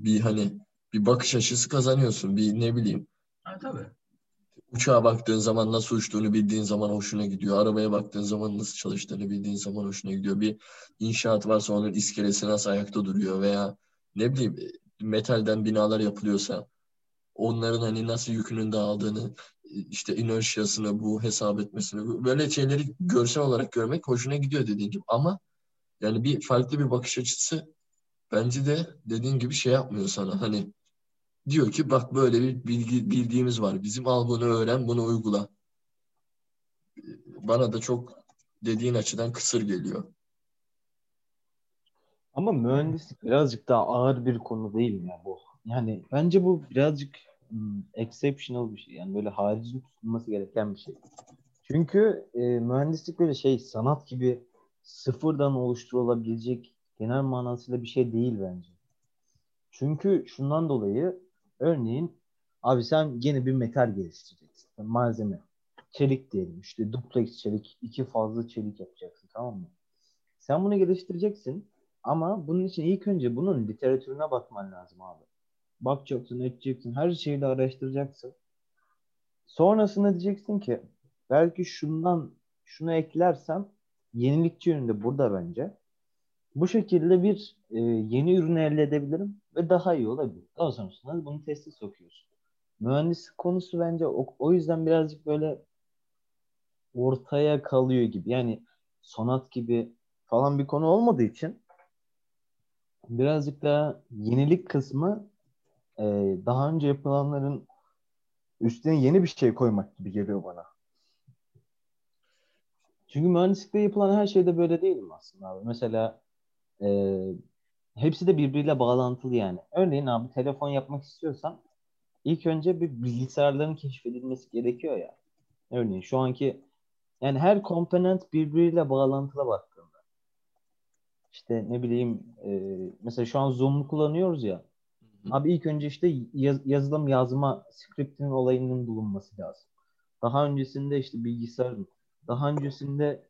bir hani bir bakış açısı kazanıyorsun. Bir ne bileyim. Ha, tabii. Uçağa baktığın zaman nasıl uçtuğunu bildiğin zaman hoşuna gidiyor. Arabaya baktığın zaman nasıl çalıştığını bildiğin zaman hoşuna gidiyor. Bir inşaat varsa onun iskelesi nasıl ayakta duruyor veya ne bileyim metalden binalar yapılıyorsa onların hani nasıl yükünün dağıldığını işte inerşiyasını bu hesap etmesini böyle şeyleri görsel olarak görmek hoşuna gidiyor dediğin gibi ama yani bir farklı bir bakış açısı bence de dediğin gibi şey yapmıyor sana hani diyor ki bak böyle bir bilgi bildiğimiz var bizim al bunu öğren bunu uygula bana da çok dediğin açıdan kısır geliyor. Ama mühendislik birazcık daha ağır bir konu değil mi bu? Yani bence bu birazcık hmm, exceptional bir şey. Yani böyle harici tutulması gereken bir şey. Çünkü e, mühendislik böyle şey sanat gibi sıfırdan oluşturulabilecek genel manasıyla bir şey değil bence. Çünkü şundan dolayı örneğin abi sen yeni bir metal geliştireceksin. Malzeme. Çelik diyelim. İşte duplex çelik. iki fazla çelik yapacaksın. Tamam mı? Sen bunu geliştireceksin. Ama bunun için ilk önce bunun literatürüne bakman lazım abi bakacaksın, edeceksin, her şeyi de araştıracaksın. Sonrasında diyeceksin ki belki şundan şunu eklersem yenilikçi yönünde burada bence. Bu şekilde bir e, yeni ürünü elde edebilirim ve daha iyi olabilir. Daha sonrasında bunu teste sokuyorsun. Mühendislik konusu bence o, o yüzden birazcık böyle ortaya kalıyor gibi. Yani sonat gibi falan bir konu olmadığı için birazcık daha yenilik kısmı e, daha önce yapılanların üstüne yeni bir şey koymak gibi geliyor bana. Çünkü mühendislikte yapılan her şey de böyle değil mi aslında abi? Mesela e, hepsi de birbiriyle bağlantılı yani. Örneğin abi telefon yapmak istiyorsan ilk önce bir bilgisayarların keşfedilmesi gerekiyor ya. Örneğin şu anki Yani her komponent birbiriyle bağlantılı baktığında. İşte ne bileyim e, mesela şu an Zoom'u kullanıyoruz ya. Abi ilk önce işte yaz, yazılım yazma script'in olayının bulunması lazım. Daha öncesinde işte bilgisayarın, daha öncesinde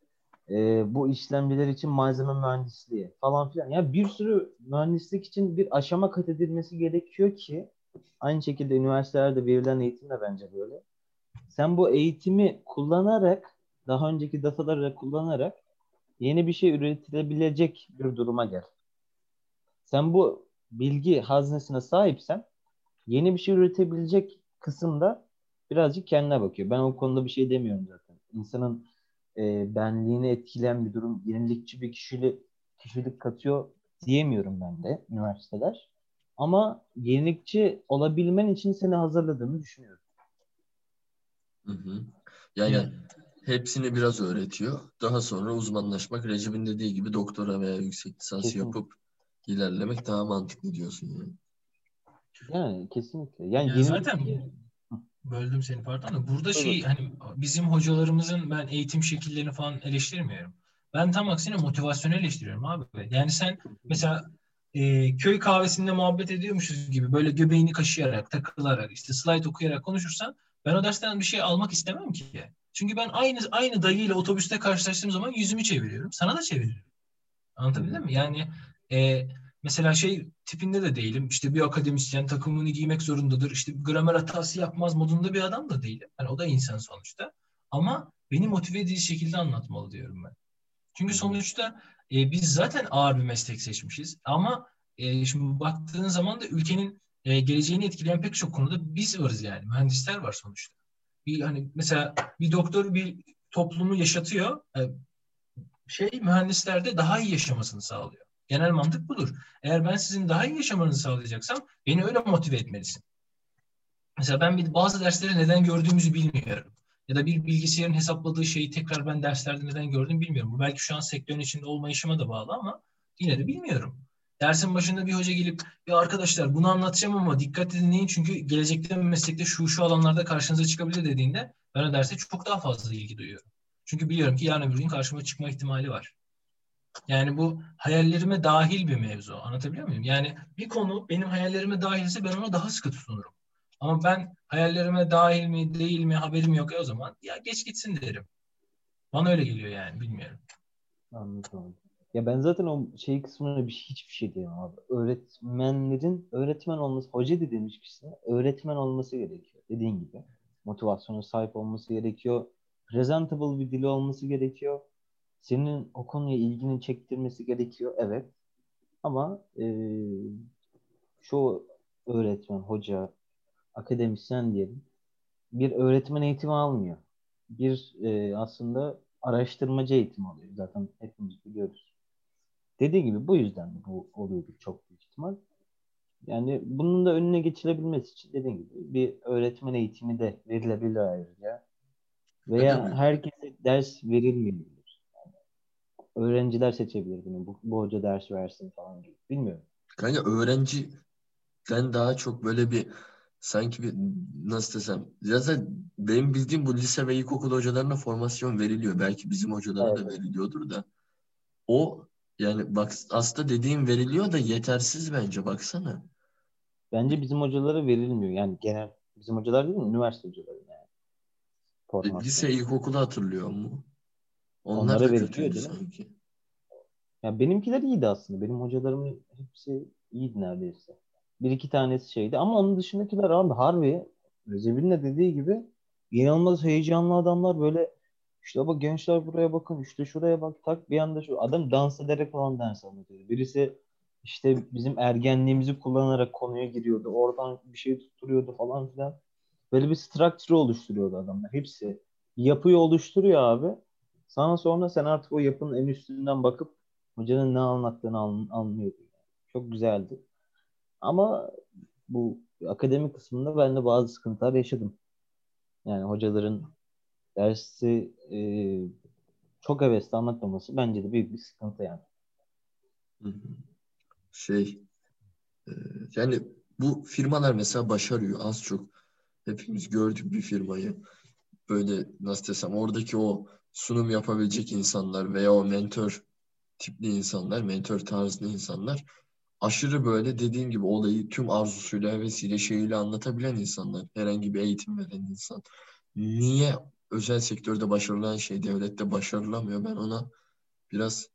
e, bu işlemciler için malzeme mühendisliği falan filan. Yani bir sürü mühendislik için bir aşama kat edilmesi gerekiyor ki aynı şekilde üniversitelerde verilen eğitim de bence böyle. Sen bu eğitimi kullanarak daha önceki dataları kullanarak yeni bir şey üretilebilecek bir duruma gel. Sen bu bilgi haznesine sahipsen yeni bir şey üretebilecek kısımda birazcık kendine bakıyor. Ben o konuda bir şey demiyorum zaten. İnsanın e, benliğini etkileyen bir durum, yenilikçi bir kişilik, kişilik katıyor diyemiyorum ben de üniversiteler. Ama yenilikçi olabilmen için seni hazırladığını düşünüyorum. Hı hı. Yani hepsini biraz öğretiyor. Daha sonra uzmanlaşmak Recep'in dediği gibi doktora veya yüksek lisans Kesinlikle. yapıp ilerlemek daha mantıklı diyorsun yani. Yani kesinlikle. Yani Yani yeni zaten böldüm seni pardon da burada şey hani bizim hocalarımızın ben eğitim şekillerini falan eleştirmiyorum. Ben tam aksine motivasyonu eleştiriyorum abi. Yani sen mesela e, köy kahvesinde muhabbet ediyormuşuz gibi böyle göbeğini kaşıyarak, takılarak, işte slide okuyarak konuşursan ben o dersten bir şey almak istemem ki. Çünkü ben aynı aynı dayıyla otobüste karşılaştığım zaman yüzümü çeviriyorum. Sana da çeviriyorum. Anlatabildim mi? Yani e, mesela şey tipinde de değilim. İşte bir akademisyen takımını giymek zorundadır. İşte gramer hatası yapmaz modunda bir adam da değilim. Yani o da insan sonuçta. Ama beni motive edici şekilde anlatmalı diyorum ben. Çünkü sonuçta e, biz zaten ağır bir meslek seçmişiz. Ama e, şimdi baktığın zaman da ülkenin e, geleceğini etkileyen pek çok konuda biz varız yani. Mühendisler var sonuçta. Bir hani mesela bir doktor bir toplumu yaşatıyor. E, şey mühendislerde daha iyi yaşamasını sağlıyor. Genel mantık budur. Eğer ben sizin daha iyi yaşamanızı sağlayacaksam beni öyle motive etmelisin. Mesela ben bir, bazı dersleri neden gördüğümüzü bilmiyorum. Ya da bir bilgisayarın hesapladığı şeyi tekrar ben derslerde neden gördüm bilmiyorum. Bu belki şu an sektörün içinde olmayışıma da bağlı ama yine de bilmiyorum. Dersin başında bir hoca gelip ya arkadaşlar bunu anlatacağım ama dikkat dinleyin çünkü gelecekte meslekte şu şu alanlarda karşınıza çıkabilir dediğinde ben o derse çok daha fazla ilgi duyuyorum. Çünkü biliyorum ki yarın öbür gün karşıma çıkma ihtimali var. Yani bu hayallerime dahil bir mevzu. Anlatabiliyor muyum? Yani bir konu benim hayallerime dahilse ben ona daha sıkı tutunurum. Ama ben hayallerime dahil mi değil mi haberim yok ya o zaman ya geç gitsin derim. Bana öyle geliyor yani bilmiyorum. Anladım. Ya ben zaten o şey kısmına bir hiçbir şey diyemem abi. Öğretmenlerin öğretmen olması, hoca dediğimiz kişinin öğretmen olması gerekiyor. Dediğin gibi. Motivasyona sahip olması gerekiyor. Presentable bir dili olması gerekiyor. Senin o konuya ilgini çektirmesi gerekiyor. Evet. Ama e, çoğu öğretmen, hoca, akademisyen diyelim bir öğretmen eğitimi almıyor. Bir e, aslında araştırmacı eğitimi alıyor. Zaten hepimiz biliyoruz. Dediği gibi bu yüzden bu oluyordur çok büyük ihtimal. Yani bunun da önüne geçilebilmesi için dediğim gibi bir öğretmen eğitimi de verilebilir ayrıca. Veya herkese ders verilmeyebilir. Öğrenciler seçebilir bunu. Bu, bu hoca ders versin falan gibi. Bilmiyorum. Kanka öğrenciden daha çok böyle bir sanki bir nasıl desem zaten benim bildiğim bu lise ve ilkokul hocalarına formasyon veriliyor. Belki bizim hocalara da Evet. veriliyordur da. O yani bak aslında dediğim veriliyor da yetersiz bence baksana. Bence bizim hocalara verilmiyor. Yani genel bizim hocalar değil mi? Üniversite hocaları yani. E, Formasyon. Lise ilkokulu hatırlıyor mu? Onlar Onlara da veriliyor kötüydü değil mi? sanki. Ya benimkiler iyiydi aslında. Benim hocalarımın hepsi iyiydi neredeyse. Bir iki tanesi şeydi. Ama onun dışındakiler abi harbi Recep'in de dediği gibi inanılmaz heyecanlı adamlar böyle işte bak gençler buraya bakın işte şuraya bak tak bir anda şu adam dans ederek falan ders anlatıyor. Birisi işte bizim ergenliğimizi kullanarak konuya giriyordu. Oradan bir şey tutturuyordu falan filan. Böyle bir structure oluşturuyordu adamlar. Hepsi yapıyı oluşturuyor abi. Sana sonra sen artık o yapının en üstünden bakıp hocanın ne anlattığını an- anlıyordun. Çok güzeldi. Ama bu akademik kısmında ben de bazı sıkıntılar yaşadım. Yani hocaların dersi e, çok hevesli anlatmaması bence de büyük bir sıkıntı yani. Şey e, yani bu firmalar mesela başarıyor az çok. Hepimiz gördük bir firmayı. Böyle nasıl desem oradaki o sunum yapabilecek insanlar veya o mentor tipli insanlar, mentor tarzlı insanlar aşırı böyle dediğim gibi olayı tüm arzusuyla, hevesiyle, şeyiyle anlatabilen insanlar. Herhangi bir eğitim veren insan. Niye özel sektörde başarılan şey devlette başarılamıyor? Ben ona biraz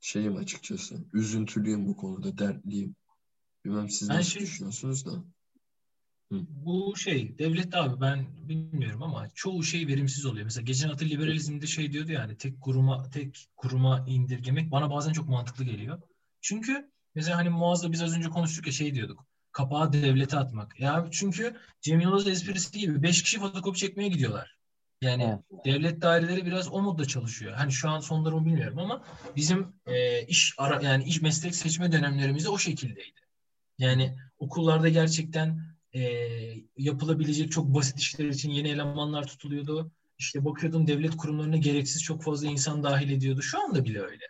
şeyim açıkçası. Üzüntülüyüm bu konuda, dertliyim. Bilmem siz Ben nasıl şey- düşünüyorsunuz da. Bu şey devlette abi ben bilmiyorum ama çoğu şey verimsiz oluyor. Mesela geçen hafta liberalizmde şey diyordu yani tek kuruma tek kuruma indirgemek bana bazen çok mantıklı geliyor. Çünkü mesela hani Muaz'la biz az önce konuştuk ya şey diyorduk. Kapağı devlete atmak. Ya çünkü Cem Yılmaz esprisi gibi 5 kişi fotokopi çekmeye gidiyorlar. Yani Evet. devlet daireleri biraz o modda çalışıyor. Hani şu an son durumu bilmiyorum ama bizim e, iş ara yani iş meslek seçme dönemlerimizde o şekildeydi. Yani okullarda gerçekten e, yapılabilecek çok basit işler için yeni elemanlar tutuluyordu. İşte bakıyordum devlet kurumlarına gereksiz çok fazla insan dahil ediyordu. Şu anda bile öyle.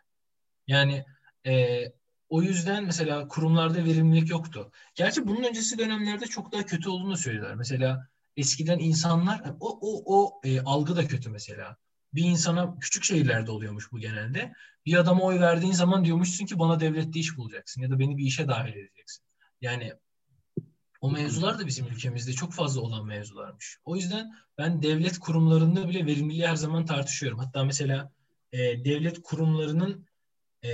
Yani e, o yüzden mesela kurumlarda verimlilik yoktu. Gerçi bunun öncesi dönemlerde çok daha kötü olduğunu söylüyorlar. Mesela eskiden insanlar o o o e, algı da kötü mesela. Bir insana küçük şehirlerde oluyormuş bu genelde. Bir adama oy verdiğin zaman diyormuşsun ki bana devlette iş bulacaksın ya da beni bir işe dahil edeceksin. Yani o mevzular da bizim ülkemizde çok fazla olan mevzularmış. O yüzden ben devlet kurumlarında bile verimliliği her zaman tartışıyorum. Hatta mesela e, devlet kurumlarının e,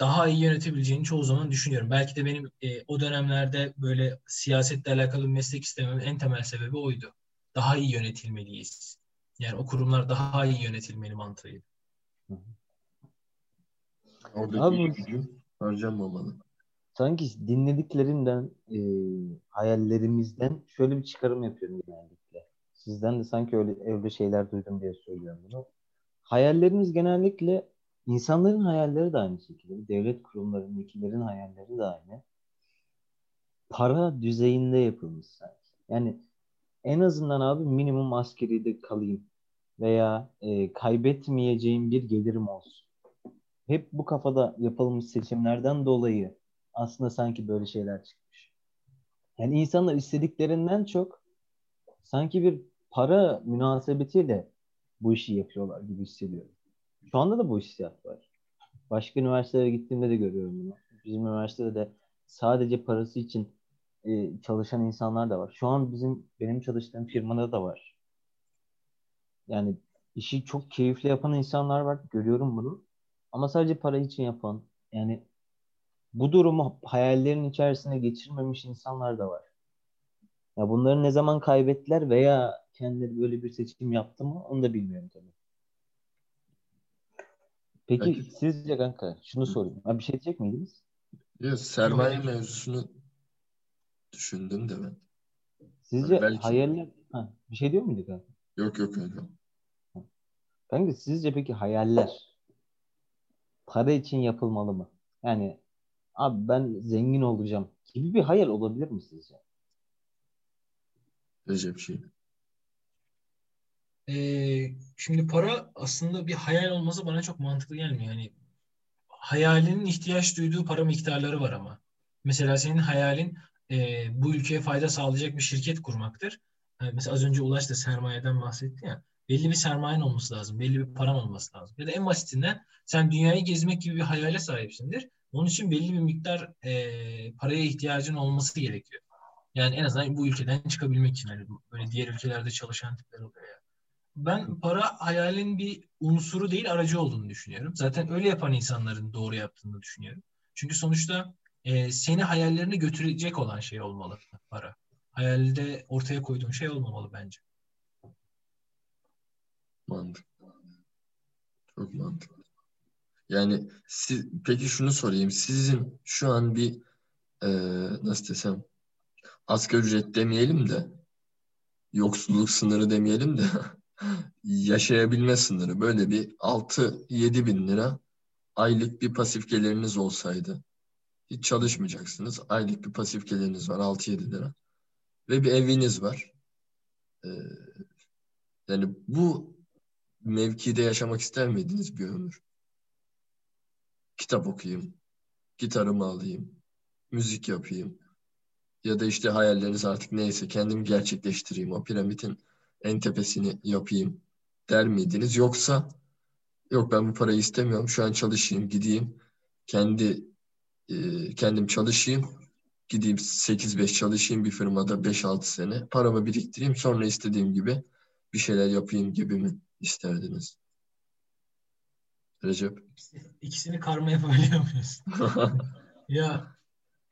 daha iyi yönetebileceğini çoğu zaman düşünüyorum. Belki de benim e, o dönemlerde böyle siyasetle alakalı meslek istememin en temel sebebi oydu. Daha iyi yönetilmeliyiz. Yani o kurumlar daha iyi yönetilmeli mantığıydı. Oradaki Abi- gücü harcanmamalı. Sanki dinlediklerimden, e, hayallerimizden şöyle bir çıkarım yapıyorum genellikle. Sizden de sanki öyle öyle şeyler duydum diye söylüyorum bunu. Hayallerimiz genellikle insanların hayalleri de aynı şekilde. Devlet kurumlarındakilerin hayalleri de aynı. Para düzeyinde yapılmış sanki. Yani en azından abi minimum askeride kalayım veya e, kaybetmeyeceğim bir gelirim olsun. Hep bu kafada yapılmış seçimlerden dolayı aslında sanki böyle şeyler çıkmış. Yani insanlar istediklerinden çok sanki bir para münasebetiyle bu işi yapıyorlar gibi hissediyorum. Şu anda da bu hissiyat var. Başka üniversitelere gittiğimde de görüyorum bunu. Bizim üniversitede de sadece parası için e, çalışan insanlar da var. Şu an bizim benim çalıştığım firmada da var. Yani işi çok keyifli yapan insanlar var. Görüyorum bunu. Ama sadece para için yapan yani bu durumu hayallerin içerisine geçirmemiş insanlar da var. Ya bunları ne zaman kaybettiler veya kendileri böyle bir seçim yaptı mı onu da bilmiyorum tabii. Peki Peki. sizce kanka şunu sorayım. Ha, bir şey diyecek miydiniz? Ya, sermaye mevzusunu düşündüm de ben. Sizce belki- hayaller ha, bir şey diyor muydu kanka? Yok yok öyle. Kanka sizce peki hayaller para için yapılmalı mı? Yani abi ben zengin olacağım gibi bir hayal olabilir mi sizce? Recep şey. Ee, şimdi para aslında bir hayal olması bana çok mantıklı gelmiyor. Yani hayalinin ihtiyaç duyduğu para miktarları var ama. Mesela senin hayalin e, bu ülkeye fayda sağlayacak bir şirket kurmaktır. Yani mesela az önce Ulaş da sermayeden bahsetti ya. Belli bir sermayen olması lazım. Belli bir paran olması lazım. Ya da en basitinden sen dünyayı gezmek gibi bir hayale sahipsindir. Onun için belli bir miktar e, paraya ihtiyacın olması gerekiyor. Yani en azından bu ülkeden çıkabilmek için. Hani böyle diğer ülkelerde çalışan tipler oluyor ya. Ben para hayalin bir unsuru değil aracı olduğunu düşünüyorum. Zaten öyle yapan insanların doğru yaptığını düşünüyorum. Çünkü sonuçta e, seni hayallerine götürecek olan şey olmalı para. Hayalde ortaya koyduğun şey olmamalı bence. Mantıklı. Çok mantıklı. Yani siz, peki şunu sorayım. Sizin şu an bir e, nasıl desem asgari ücret demeyelim de yoksulluk sınırı demeyelim de yaşayabilme sınırı böyle bir 6-7 bin lira aylık bir pasif geliriniz olsaydı hiç çalışmayacaksınız. Aylık bir pasif geliriniz var 6-7 lira ve bir eviniz var. E, yani bu mevkide yaşamak ister miydiniz bir ömür? Kitap okuyayım, gitarımı alayım, müzik yapayım ya da işte hayalleriniz artık neyse kendimi gerçekleştireyim, o piramidin en tepesini yapayım der miydiniz? Yoksa yok ben bu parayı istemiyorum. Şu an çalışayım, gideyim. Kendi e, kendim çalışayım. Gideyim 8-5 çalışayım bir firmada 5-6 sene. Paramı biriktireyim. Sonra istediğim gibi bir şeyler yapayım gibi mi isterdiniz? Recep. İkisini karma yapabiliyor muyuz? ya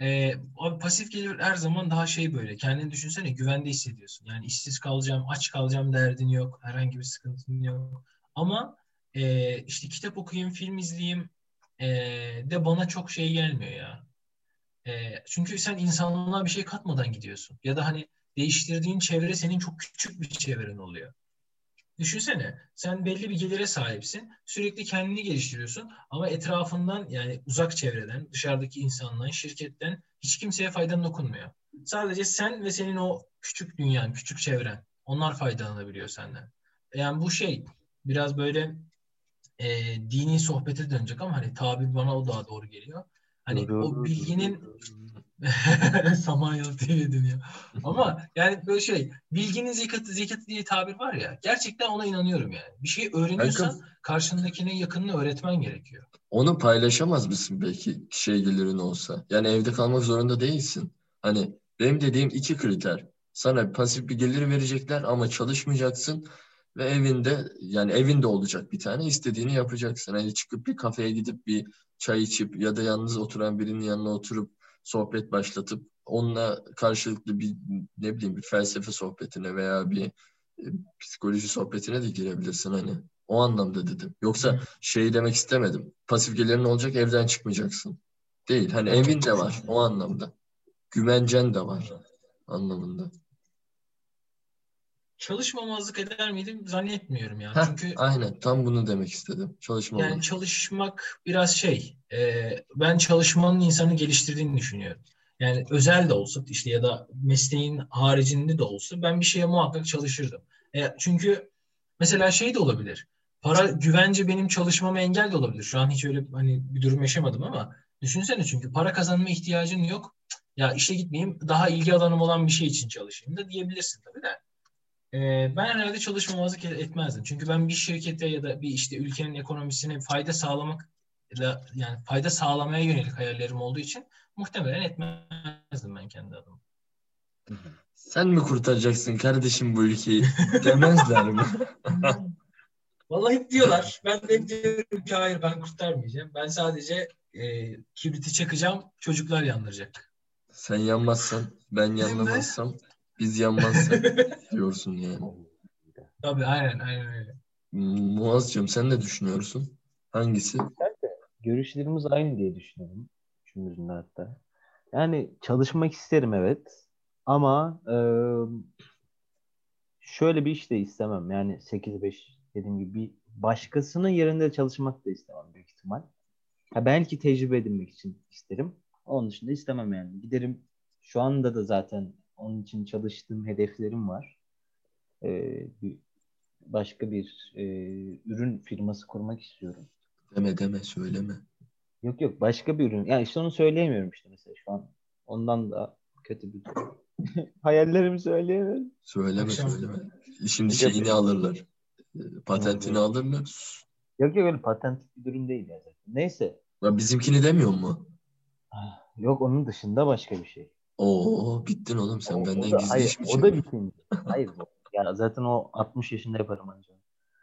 e, abi pasif gelir her zaman daha şey böyle. Kendini düşünsene güvende hissediyorsun. Yani işsiz kalacağım, aç kalacağım derdin yok. Herhangi bir sıkıntın yok. Ama e, işte kitap okuyayım, film izleyeyim e, de bana çok şey gelmiyor ya. E, çünkü sen insanlığa bir şey katmadan gidiyorsun. Ya da hani değiştirdiğin çevre senin çok küçük bir çevren oluyor. Düşünsene sen belli bir gelire sahipsin. Sürekli kendini geliştiriyorsun ama etrafından yani uzak çevreden, dışarıdaki insandan, şirketten hiç kimseye faydan dokunmuyor. Sadece sen ve senin o küçük dünyan, küçük çevren. Onlar faydalanabiliyor senden. Yani bu şey biraz böyle e, dini sohbete dönecek ama hani tabir bana o daha doğru geliyor. Hani o bilginin Samanyolu TV dönüyor. Ama yani böyle şey bilginin zekatı zekatı diye tabir var ya gerçekten ona inanıyorum yani. Bir şey öğreniyorsan Kanka, karşındakine yakınını öğretmen gerekiyor. Onu paylaşamaz mısın belki şey gelirin olsa? Yani evde kalmak zorunda değilsin. Hani benim dediğim iki kriter. Sana pasif bir gelir verecekler ama çalışmayacaksın ve evinde yani evinde olacak bir tane istediğini yapacaksın. Hani çıkıp bir kafeye gidip bir çay içip ya da yalnız oturan birinin yanına oturup sohbet başlatıp onunla karşılıklı bir ne bileyim bir felsefe sohbetine veya bir e, psikoloji sohbetine de girebilirsin hani. O anlamda dedim. Yoksa şey demek istemedim. Pasif gelirin olacak evden çıkmayacaksın. Değil. Hani evin de var o anlamda. Güvencen de var anlamında. Çalışmamazlık eder miydim zannetmiyorum ya. Heh, Çünkü aynen tam bunu demek istedim. Çalışmamazlık. Yani çalışmak biraz şey. E, ben çalışmanın insanı geliştirdiğini düşünüyorum. Yani özel de olsa işte ya da mesleğin haricinde de olsa ben bir şeye muhakkak çalışırdım. E, çünkü mesela şey de olabilir. Para güvence benim çalışmama engel de olabilir. Şu an hiç öyle hani bir durum yaşamadım ama düşünsene çünkü para kazanma ihtiyacın yok. Ya işe gitmeyeyim daha ilgi alanım olan bir şey için çalışayım da diyebilirsin tabii de. Ee, ben herhalde çalışmamazlık etmezdim. Çünkü ben bir şirkete ya da bir işte ülkenin ekonomisine fayda sağlamak yani fayda sağlamaya yönelik hayallerim olduğu için muhtemelen etmezdim ben kendi adıma. Sen mi kurtaracaksın kardeşim bu ülkeyi demezler mi? Vallahi hep diyorlar. Ben de hep diyorum ki hayır ben kurtarmayacağım. Ben sadece e, kibriti çakacağım, çocuklar yandıracak. Sen yanmazsan, ben yanlamazsam biz yanmazsak diyorsun yani. Tabii aynen aynen öyle. Muazzcığım sen ne düşünüyorsun? Hangisi? Görüşlerimiz aynı diye düşünüyorum. Üçümüzün de hatta. Yani çalışmak isterim evet. Ama e, şöyle bir iş de istemem. Yani 8-5 dediğim gibi bir başkasının yerinde çalışmak da istemem büyük ihtimal. Ha, belki tecrübe edinmek için isterim. Onun dışında istemem yani. Giderim şu anda da zaten onun için çalıştığım hedeflerim var. Ee, bir, başka bir e, ürün firması kurmak istiyorum. Deme deme söyleme. Yok yok başka bir ürün. Yani işte onu söyleyemiyorum işte mesela şu an. Ondan da kötü bir hayallerimi söyleyemiyorum. Söyleme söyleme. Şimdi şeyini alırlar. Ee, patentini alırlar. Yok yok öyle patent bir durum değil ya zaten. Neyse. Ya bizimkini demiyor mu? Yok onun dışında başka bir şey. Oo bittin oğlum sen o, benden o da, gizli hayır, iş mi O da bitin. hayır. Ya zaten o 60 yaşında yaparım ancak.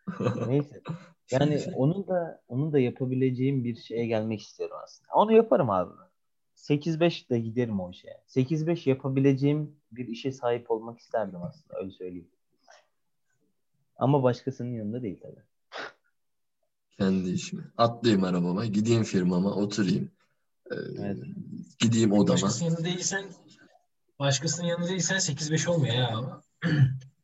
Neyse. Yani onun da onun da yapabileceğim bir şeye gelmek istiyorum aslında. Onu yaparım abi. 8-5 de giderim o işe. 8-5 yapabileceğim bir işe sahip olmak isterdim aslında öyle söyleyeyim. Ama başkasının yanında değil tabii. Kendi işimi. Atlayayım arabama, gideyim firmama, oturayım. Evet. Gideyim odama. Başkasının yanında değilsen başkasının yanında değilsen 8-5 olmuyor ya.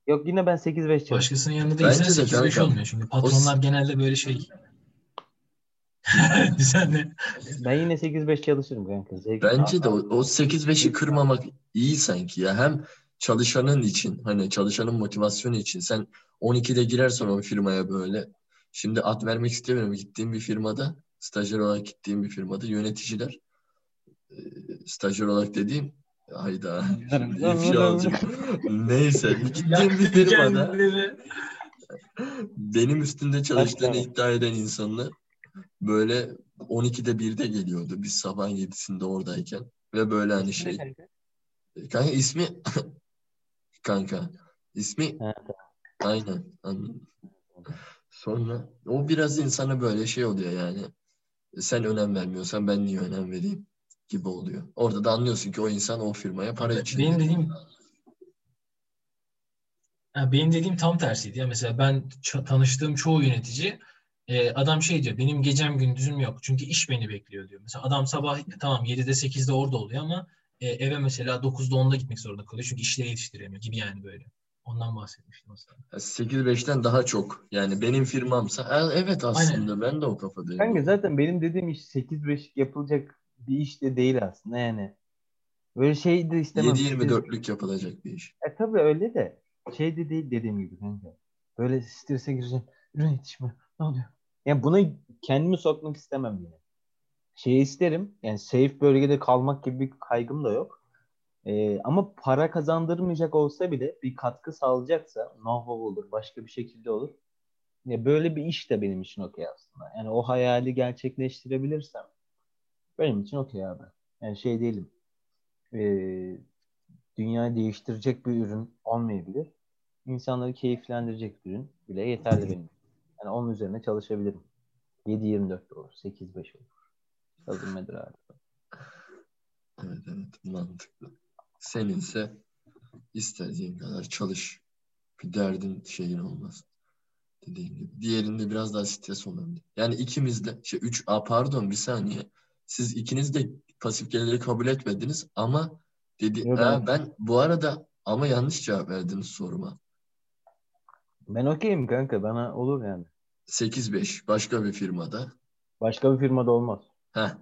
Yok yine ben 8-5 çalışıyorum. Başkasının yanında değilsen 8-5 olmuyor. Çünkü patronlar o... genelde böyle şey Sen de. Ben yine 8-5 çalışırım kanka. Zevk Bence de o, o 8-5'i kırmamak iyi sanki ya. Hem çalışanın için hani çalışanın motivasyonu için sen 12'de girersen o firmaya böyle şimdi ad vermek istemiyorum gittiğim bir firmada stajyer olarak gittiğim bir firmada yöneticiler e, stajyer olarak dediğim hayda ifşa alacağım. Neyse gittiğim bir firmada benim üstünde çalıştığını iddia eden insanlar böyle 12'de 1'de geliyordu. Biz sabah 7'sinde oradayken ve böyle hani şey kanka ismi kanka ismi aynen anladım. Sonra o biraz insana böyle şey oluyor yani. Sen önem vermiyorsan ben niye önem vereyim gibi oluyor. Orada da anlıyorsun ki o insan o firmaya para için. Benim dediğim Ha, benim dediğim tam tersiydi ya. Mesela ben tanıştığım çoğu yönetici e, adam şey diyor benim gecem gündüzüm yok. Çünkü iş beni bekliyor diyor. Mesela adam sabah tamam 7'de 8'de orada oluyor ama e, eve mesela 9'da 10'da gitmek zorunda kalıyor. Çünkü işleri yetiştiremiyor gibi yani böyle. Ondan bahsetmiştim aslında. 8-5'ten daha çok. Yani benim firmamsa evet aslında ben de o kafadayım. Kanka zaten benim dediğim iş 8-5 yapılacak bir iş de değil aslında yani. Böyle şey de istemem. 7-24'lük yapılacak bir iş. E tabii öyle de şey de değil dediğim gibi kanka. Böyle strese gireceğim. Ürün yetişme. Ne oluyor? Yani buna kendimi sokmak istemem yine. Şey isterim. Yani safe bölgede kalmak gibi bir kaygım da yok. Ee, ama para kazandırmayacak olsa bile bir katkı sağlayacaksa know-how olur, başka bir şekilde olur. Ya böyle bir iş de benim için okey aslında. Yani o hayali gerçekleştirebilirsem benim için okey abi. Yani şey değilim. Ee, dünyayı değiştirecek bir ürün olmayabilir. İnsanları keyiflendirecek bir ürün bile yeterli benim. Yani onun üzerine çalışabilirim. 7-24 de olur, 8-5 olur. Yazılmadır abi. Evet evet mantıklı. Seninse istediğin kadar çalış. Bir derdin şeyin olmaz. Dediğim gibi. Diğerinde biraz daha stres olabilir. Yani ikimiz de şey 3 a pardon bir saniye. Siz ikiniz de pasif geliri kabul etmediniz ama dedi ha, ben- ben bu arada ama yanlış cevap verdiniz soruma. Ben okeyim kanka. Bana olur yani. 8-5 başka bir firmada. Başka bir firmada olmaz. Heh.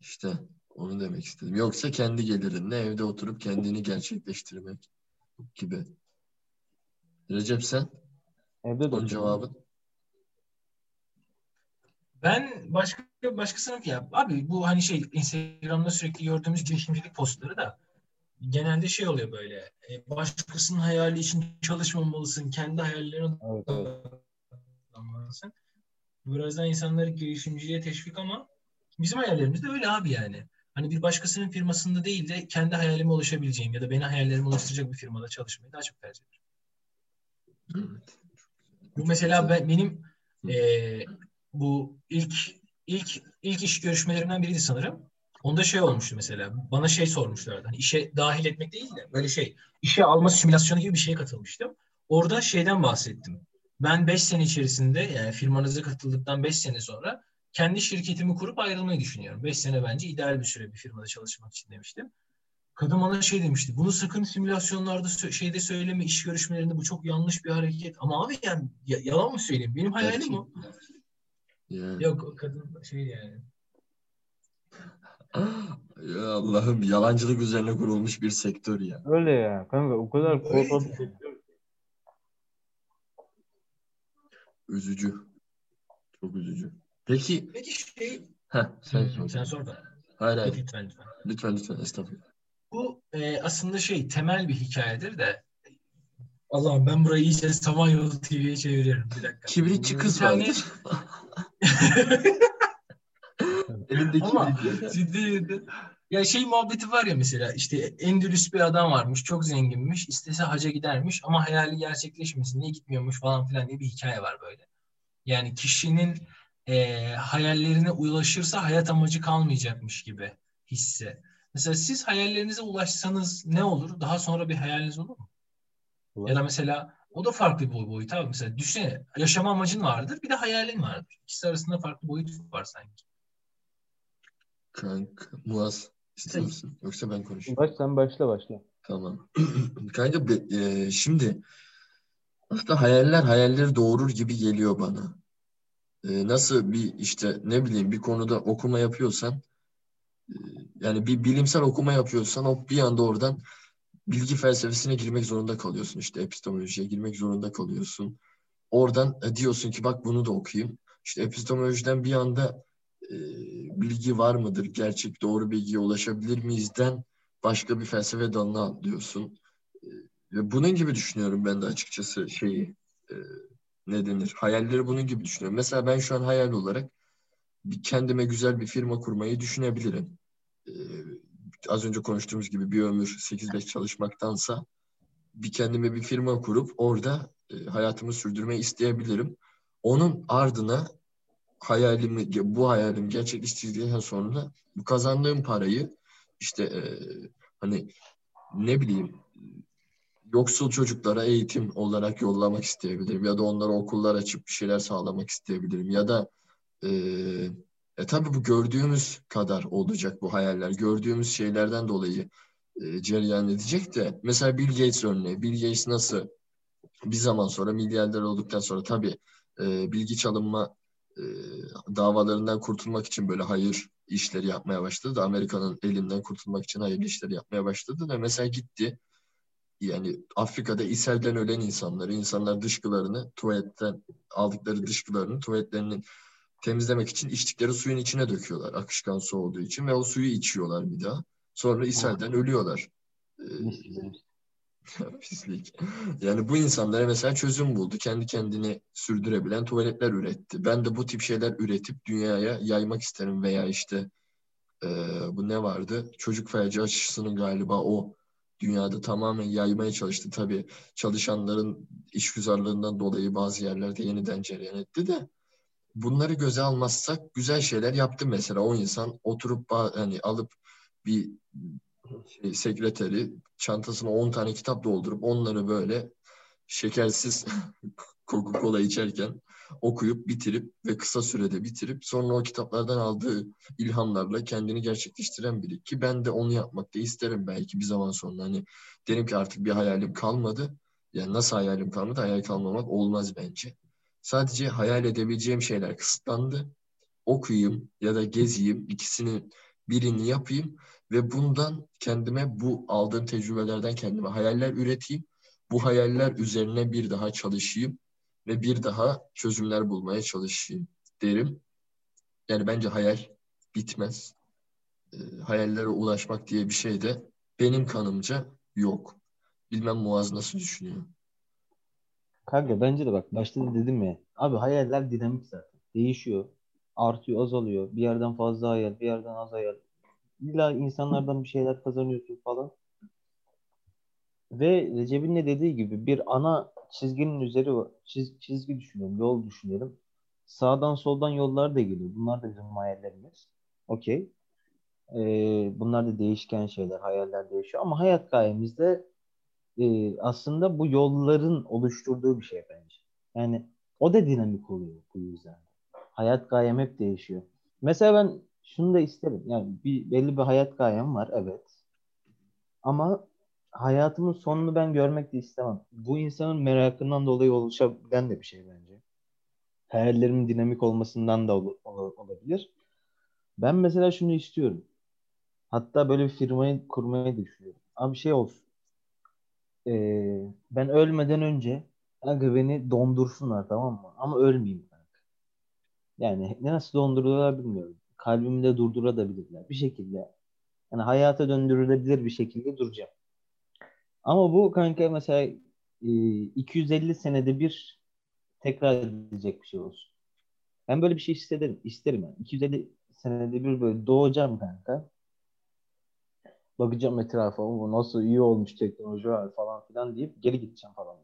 İşte onu demek istedim. Yoksa kendi gelirinle evde oturup kendini gerçekleştirmek gibi. Recep sen? Evde de cevabın? Ben başka başkasının ya abi bu hani şey Instagram'da sürekli gördüğümüz girişimcilik postları da genelde şey oluyor böyle. e, Başkasının hayali için çalışmamalısın. Kendi hayallerine Evet, evet. odaklanmalısın. Biraz daha insanları girişimciliğe teşvik ama bizim hayallerimiz de öyle abi yani. Hani bir başkasının firmasında değil de kendi hayalime ulaşabileceğim ya da beni hayallerime ulaştıracak bir firmada çalışmayı daha çok tercih ederim. Evet. Bu mesela ben, benim eee, bu ilk ilk ilk iş görüşmelerimden biriydi sanırım. Onda şey olmuştu mesela. Bana şey sormuşlardı. Hani işe dahil etmek değil de böyle şey işe alma simülasyonu gibi bir şeye katılmıştım. Orada şeyden bahsettim. Ben 5 sene içerisinde yani firmanıza katıldıktan 5 sene sonra kendi şirketimi kurup ayrılmayı düşünüyorum. 5 sene bence ideal bir süre bir firmada çalışmak için demiştim. Kadın bana şey demişti. Bunu sakın simülasyonlarda şeyde söyleme iş görüşmelerinde bu çok yanlış bir hareket. Ama abi yani ya- yalan mı söyleyeyim? Benim hayalim o. Yani. Yok kadın şey yani. Ya Allah'ım yalancılık üzerine kurulmuş bir sektör ya. Öyle ya kanka o kadar ya. bir sektör. Üzücü. Çok üzücü. Peki, Peki şey heh, sen sor. sen sor da. Hayır hayır. Lütfen lütfen. Lütfen lütfen estağfurullah. Bu e, aslında şey temel bir hikayedir de Allah'ım ben burayı iyice Samanyolu TV'ye çeviriyorum. Bir dakika. Kibritçi kız Bir tane- vardır. Elinde Ama kibrit. ciddi ciddi. Ya şey muhabbeti var ya mesela işte Endülüs bir adam varmış çok zenginmiş istese haca gidermiş ama hayali gerçekleşmesin niye gitmiyormuş falan filan diye bir hikaye var böyle. Yani kişinin e, hayallerine ulaşırsa hayat amacı kalmayacakmış gibi hisse. Mesela siz hayallerinize ulaşsanız ne olur? Daha sonra bir hayaliniz olur mu? Ya da mesela o da farklı bir boyut abi. Mesela düşünsene yaşama amacın vardır bir de hayalin vardır. İkisi arasında farklı boyut var sanki. Kanka, Muaz ister misin? Yoksa ben konuşayım. Baş sen başla başla. Tamam. Kanka e, şimdi aslında hayaller hayalleri doğurur gibi geliyor bana. E, nasıl bir işte ne bileyim bir konuda okuma yapıyorsan e, yani bir bilimsel okuma yapıyorsan o bir anda oradan bilgi felsefesine girmek zorunda kalıyorsun. İşte epistemolojiye girmek zorunda kalıyorsun. Oradan e, diyorsun ki bak bunu da okuyayım. İşte epistemolojiden bir anda e, bilgi var mıdır? Gerçek doğru bilgiye ulaşabilir miyizden başka bir felsefe dalına atlıyorsun. E, bunun gibi düşünüyorum ben de açıkçası şeyi. e, ne denir? Hayalleri bunun gibi düşünüyorum. Mesela ben şu an hayal olarak bir kendime güzel bir firma kurmayı düşünebilirim. Ee, az önce konuştuğumuz gibi bir ömür 8-5 çalışmaktansa bir kendime bir firma kurup orada e, hayatımı sürdürmeyi isteyebilirim. Onun ardına hayalimi, bu hayalim gerçekleştirdikten sonra bu kazandığım parayı işte e, hani ne bileyim yoksul çocuklara eğitim olarak yollamak isteyebilirim ya da onlara okullar açıp bir şeyler sağlamak isteyebilirim ya da e, e tabii bu gördüğümüz kadar olacak bu hayaller. Gördüğümüz şeylerden dolayı e, cereyan edecek de mesela Bill Gates örneği. Bill Gates nasıl bir zaman sonra milyarder olduktan sonra tabii e, bilgi çalınma e, davalarından kurtulmak için böyle hayır işleri yapmaya başladı da Amerika'nın elinden kurtulmak için hayırlı işleri yapmaya başladı da mesela gitti yani Afrika'da ishalden ölen insanları, insanlar dışkılarını tuvaletten aldıkları dışkılarını tuvaletlerinin temizlemek için içtikleri suyun içine döküyorlar. Akışkan su olduğu için ve o suyu içiyorlar bir daha. Sonra ishalden ölüyorlar. Ee, pislik. Yani bu insanlara mesela çözüm buldu. Kendi kendini sürdürebilen tuvaletler üretti. Ben de bu tip şeyler üretip dünyaya yaymak isterim veya işte e, bu ne vardı? Çocuk felci aşısının galiba o dünyada tamamen yaymaya çalıştı. Tabii çalışanların işgüzarlığından dolayı bazı yerlerde yeniden cereyan etti de bunları göze almazsak güzel şeyler yaptı mesela. O insan oturup hani alıp bir şey, sekreteri çantasına 10 tane kitap doldurup onları böyle şekersiz Coca-Cola içerken okuyup bitirip ve kısa sürede bitirip sonra o kitaplardan aldığı ilhamlarla kendini gerçekleştiren biri. Ki ben de onu yapmak da isterim belki bir zaman sonra. Hani derim ki artık bir hayalim kalmadı. Yani nasıl hayalim kalmadı? Hayal kalmamak olmaz bence. Sadece hayal edebileceğim şeyler kısıtlandı. Okuyayım ya da geziyim ikisini birini yapayım ve bundan kendime bu aldığım tecrübelerden kendime hayaller üreteyim. Bu hayaller üzerine bir daha çalışayım ve bir daha çözümler bulmaya çalışayım derim. Yani bence hayal bitmez. E, hayallere ulaşmak diye bir şey de benim kanımca yok. Bilmem Muaz nasıl düşünüyor. Kanka bence de bak başta da dedim ya. Abi hayaller dinamik zaten. Değişiyor. Artıyor, azalıyor. Bir yerden fazla hayal, bir yerden az hayal. İlla insanlardan bir şeyler kazanıyorsun falan. Ve Recep'in de dediği gibi bir ana çizginin üzeri çiz, çizgi düşünelim, yol düşünelim. Sağdan soldan yollar da geliyor. Bunlar da bizim hayallerimiz. Okey. Ee, bunlar da değişken şeyler, hayaller değişiyor. Ama hayat gayemizde e, aslında bu yolların oluşturduğu bir şey bence. Yani o da dinamik oluyor bu yüzden. Hayat gayem hep değişiyor. Mesela ben şunu da isterim. Yani bir belli bir hayat gayem var evet. Ama hayatımın sonunu ben görmek de istemem. Bu insanın merakından dolayı oluşabilen de bir şey bence. Hayallerimin dinamik olmasından da ol- ol- olabilir. Ben mesela şunu istiyorum. Hatta böyle bir firmayı kurmayı düşünüyorum. Abi şey olsun. Ee, ben ölmeden önce aga beni dondursunlar tamam mı? Ama ölmeyeyim ben. Yani nasıl donduruyorlar bilmiyorum. Kalbimi de durdurabilirler. Bir şekilde. Yani hayata döndürülebilir bir şekilde duracağım. Ama bu kanka mesela e, 250 senede bir tekrar edilecek bir şey olsun. Ben böyle bir şey isterim. isterim yani. 250 senede bir böyle doğacağım kanka. Bakacağım etrafa bu nasıl iyi olmuş teknoloji var falan filan deyip geri gideceğim falan.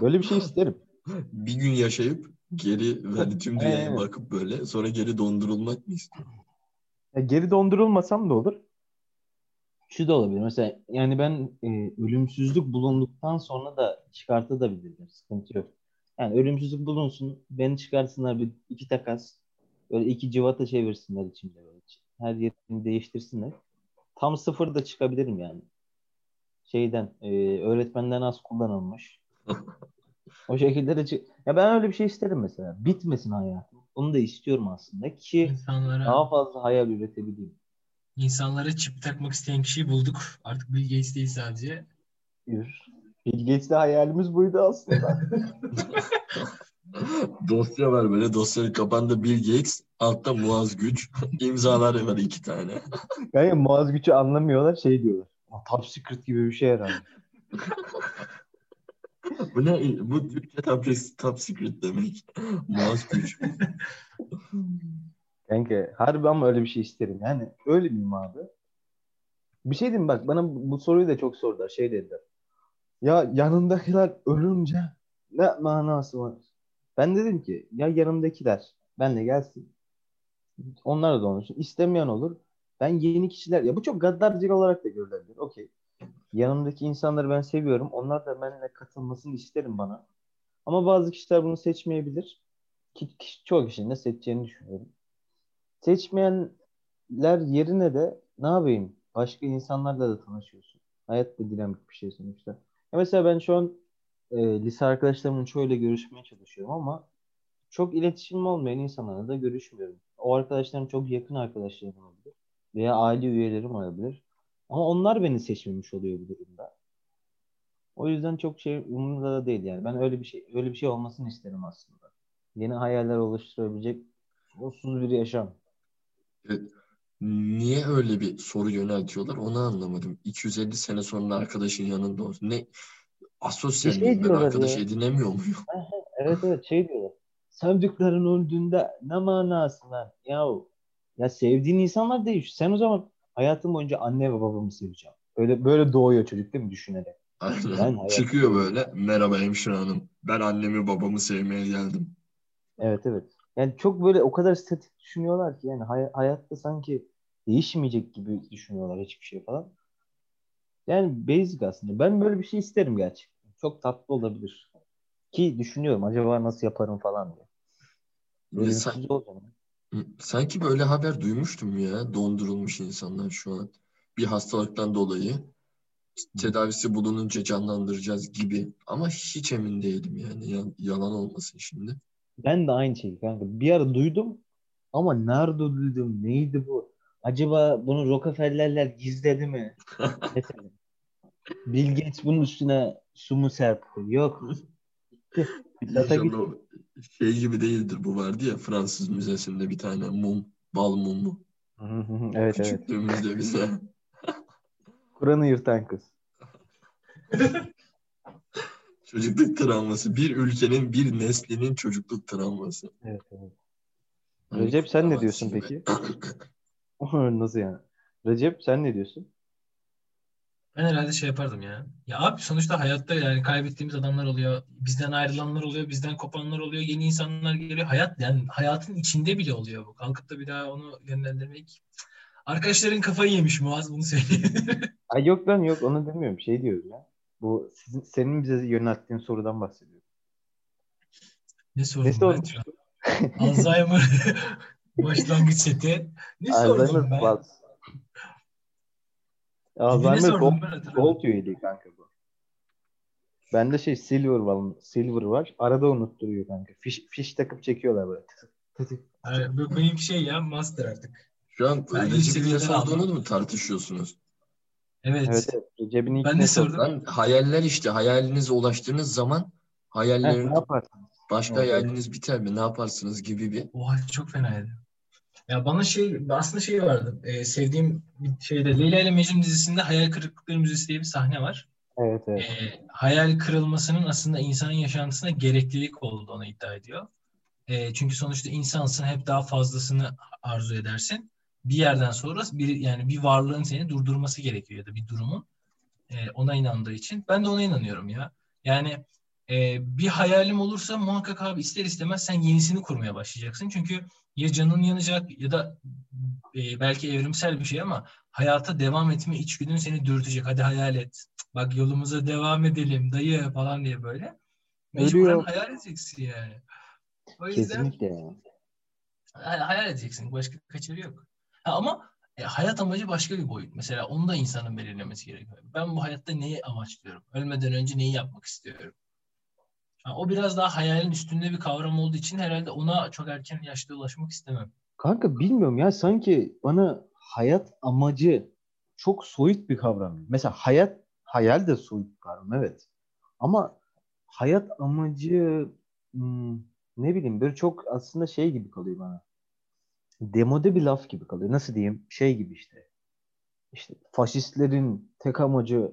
Böyle bir şey isterim. bir gün yaşayıp geri hani tüm dünyaya bakıp böyle sonra geri dondurulmak mı istiyorsun? geri dondurulmasam da olur şu da olabilir. Mesela yani ben e, ölümsüzlük bulunduktan sonra da çıkartabilirim. Sıkıntı yok. Yani ölümsüzlük bulunsun. Beni çıkarsınlar bir iki takas. Böyle iki civata çevirsinler içimde böyle. Her yerini değiştirsinler. Tam sıfır da çıkabilirim yani. Şeyden e, öğretmenden az kullanılmış. o şekilde de çık- ya ben öyle bir şey isterim mesela. Bitmesin hayatım. Onu da istiyorum aslında ki İnsanlara... daha fazla hayal üretebileyim. İnsanlara çip takmak isteyen kişiyi bulduk. Artık Bill Gates değil sadece. Bill Gates'le hayalimiz buydu aslında. Dosya var böyle. Dosyanın kapağında Bill Gates, altta Muaz Güç. İmzalar var iki tane. Yani Muaz Güç'ü anlamıyorlar şey diyorlar. Top secret gibi bir şey herhalde. Bu ne? Bu Türkçe top, top secret demek. Mouse güç. Kanka harbi ama öyle bir şey isterim. Yani öyle miyim abi? Bir şey diyeyim bak bana bu soruyu da çok sordular. Şey dediler. Ya yanındakiler ölünce ne manası var? Ben dedim ki ya yanımdakiler benle gelsin. Onlar da olsun. İstemeyen olur. Ben yeni kişiler ya bu çok gaddarcık olarak da görülebilir. Okey. Yanımdaki insanları ben seviyorum. Onlar da benimle katılmasını isterim bana. Ama bazı kişiler bunu seçmeyebilir. Ki, ki- çoğu kişinin de seçeceğini düşünüyorum. Seçmeyenler yerine de ne yapayım? Başka insanlarla da tanışıyorsun. Hayat da dinamik bir şey sonuçta. Ya mesela ben şu an e, lise arkadaşlarımın çoğuyla görüşmeye çalışıyorum ama çok iletişimim olmayan insanlarla da görüşmüyorum. O arkadaşlarım çok yakın arkadaşlarım olabilir. Veya aile üyelerim olabilir. Ama onlar beni seçmemiş oluyor bu durumda. O yüzden çok şey umurumda da değil yani. Ben öyle bir şey öyle bir şey olmasını isterim aslında. Yeni hayaller oluşturabilecek sonsuz bir yaşam. Niye öyle bir soru yöneltiyorlar onu anlamadım. 250 sene sonra arkadaşın yanında olsun. Ne? Asosyal şey ben arkadaş ya. edinemiyor muyum? Evet evet şey diyorlar. Sevdiklerin öldüğünde ne manası var? Yahu ya sevdiğin insanlar değil. Sen o zaman hayatın boyunca anne ve babamı seveceğim. Öyle böyle doğuyor çocuk değil mi düşünerek? Aynen. Ben hayat- Çıkıyor böyle. Merhaba hemşire hanım. Ben annemi babamı sevmeye geldim. Evet evet. Yani çok böyle o kadar statik düşünüyorlar ki yani hay- hayatta sanki değişmeyecek gibi düşünüyorlar hiçbir şey falan. Yani basic aslında. Ben böyle bir şey isterim gerçekten. Çok tatlı olabilir. Ki düşünüyorum acaba nasıl yaparım falan diye. Ölümsüz olacağım. Hı, Sanki böyle haber duymuştum ya. Dondurulmuş insanlar şu an. Bir hastalıktan dolayı tedavisi bulununca canlandıracağız gibi. Ama hiç emin değilim yani. Ya- yalan olmasın şimdi. Ben de aynı şeyi kanka. Bir ara duydum ama nerede duydum? Neydi bu? Acaba bunu Rockefeller'ler gizledi mi? Mesela. Bill Gates bunun üstüne su mu serpti? Yok. O şey gibi değildir. Bu vardı ya Fransız müzesinde bir tane mum. Bal mumu. Evet evet. Küçüklüğümüzde bize. Kur'an'ı yırtan kız. Çocukluk travması. Bir ülkenin, bir neslinin çocukluk travması. Evet evet. Hani Recep sen ne diyorsun peki? Nasıl yani? Recep sen ne diyorsun? Ben herhalde şey yapardım ya. Ya abi sonuçta hayatta yani kaybettiğimiz adamlar oluyor. Bizden ayrılanlar oluyor. Bizden kopanlar oluyor. Yeni insanlar geliyor. Hayat yani hayatın içinde bile oluyor bu. Kalkıp da bir daha onu yönlendirmek. Arkadaşların kafayı yemiş Muaz bunu söyleyeyim. Ay yok lan yok onu demiyorum. Şey diyorum ya. Bu sizin, senin bize yönelttiğin sorudan bahsediyorum. ne Ne sordum ben sordun? şu an? Alzheimer başlangıç seti. Ne sordum Alzheimer ben? Plus. Ne Alzheimer sordum Gold, ben. Gold üyeliği kanka bu. Bende şey Silver var. Silver var. Arada unutturuyor kanka. Fiş, fiş takıp çekiyorlar böyle. Yani bu benimki şey ya master artık. Şu an Ben ne seviyeden sorduğunu aldım. mu tartışıyorsunuz? Evet. Evet evet. İlk Ben ne sordum? Ben hayaller işte hayalinize ulaştığınız zaman hayallerin ne başka Evet, hayaliniz biter mi? Ne yaparsınız gibi bir Oha çok fenaydı. Ya bana şey aslında şey vardı. Ee, sevdiğim bir şeyde Leyla ile Mecnun dizisinde Hayal Kırıklıkları Müzesi diye bir sahne var. Evet evet. Ee, hayal kırılmasının aslında insanın yaşantısına gereklilik olduğunu iddia ediyor. Ee, çünkü sonuçta insansın hep daha fazlasını arzu edersin. Bir yerden sonra bir yani bir varlığın seni durdurması gerekiyor ya da bir durumun. Ee, ona inandığı için. Ben de ona inanıyorum ya. Yani e, bir hayalim olursa muhakkak abi ister istemez sen yenisini kurmaya başlayacaksın. Çünkü ya canın yanacak ya da e, belki evrimsel bir şey ama hayata devam etme içgüdün seni dürtecek. Hadi hayal et. Bak yolumuza devam edelim dayı falan diye böyle. Mecburen Ölüyor. hayal edeceksin yani. O yüzden Kesinlikle hayal edeceksin. Başka kaçarı yok. Ama e, hayat amacı başka bir boyut. Mesela onu da insanın belirlemesi gerekiyor. Ben bu hayatta neyi amaçlıyorum? Ölmeden önce neyi yapmak istiyorum? Ha, o biraz daha hayalin üstünde bir kavram olduğu için herhalde ona çok erken yaşta ulaşmak istemem. Kanka bilmiyorum ya sanki bana hayat amacı çok soyut bir kavram. Mesela hayat hayal de soyut bir kavram evet. Ama hayat amacı hmm, ne bileyim böyle çok aslında şey gibi kalıyor bana. Demode bir laf gibi kalıyor. Nasıl diyeyim? Şey gibi işte. İşte faşistlerin tek amacı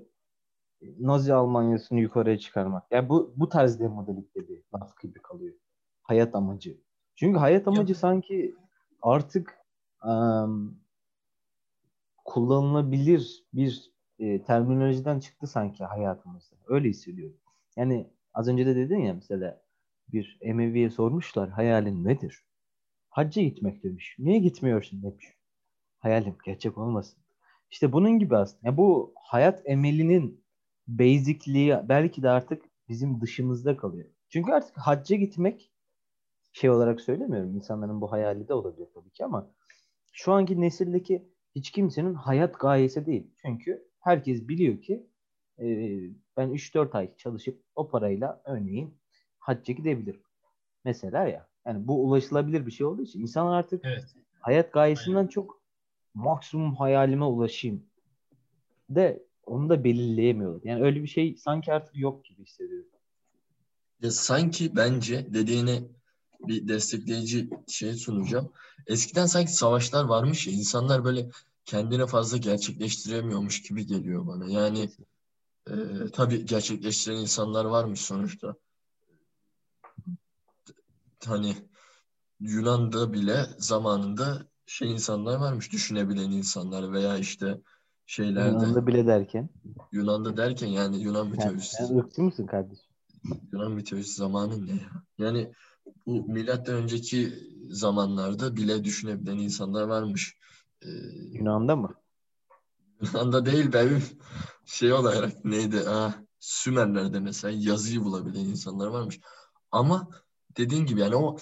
Nazi Almanyası'nı yukarıya çıkarmak. Yani bu bu tarz demodelikte bir laf gibi kalıyor. Hayat amacı. Çünkü hayat amacı Yok. sanki artık um, kullanılabilir bir e, terminolojiden çıktı sanki hayatımızda. Öyle hissediyorum. Yani az önce de dedin ya mesela bir Emevi'ye sormuşlar hayalin nedir? Hacca gitmek demiş. Niye gitmiyorsun demiş. Hayalim gerçek olmasın. İşte bunun gibi aslında. Yani bu hayat emelinin basicliği belki de artık bizim dışımızda kalıyor. Çünkü artık hacca gitmek şey olarak söylemiyorum. İnsanların bu hayali de olabilir tabii ki ama şu anki nesildeki hiç kimsenin hayat gayesi değil. Çünkü herkes biliyor ki e, ben 3-4 ay çalışıp o parayla örneğin hacca gidebilirim. Mesela ya. Yani bu ulaşılabilir bir şey olduğu için insanlar artık evet. hayat gayesinden Aynen. çok maksimum hayalime ulaşayım de onu da belirleyemiyorlar. Yani öyle bir şey sanki artık yok gibi hissediyorum. Ya sanki bence dediğine bir destekleyici şey sunacağım. Eskiden sanki savaşlar varmış ya insanlar böyle kendine fazla gerçekleştiremiyormuş gibi geliyor bana. Yani e, tabii gerçekleştiren insanlar varmış sonuçta. Hani Yunan'da bile zamanında şey insanlar varmış, düşünebilen insanlar veya işte şeylerde. Yunan'da bile derken? Yunan'da derken yani Yunan mitolojisi. Sen, sen ırkçı mısın kardeşim? Yunan mitolojisi zamanı ne ya? Yani bu milattan önceki zamanlarda bile düşünebilen insanlar varmış. Ee, Yunan'da mı? Yunan'da değil benim şey olarak neydi? Ah, Sümerler'de mesela yazıyı bulabilen insanlar varmış. Ama dediğin gibi yani o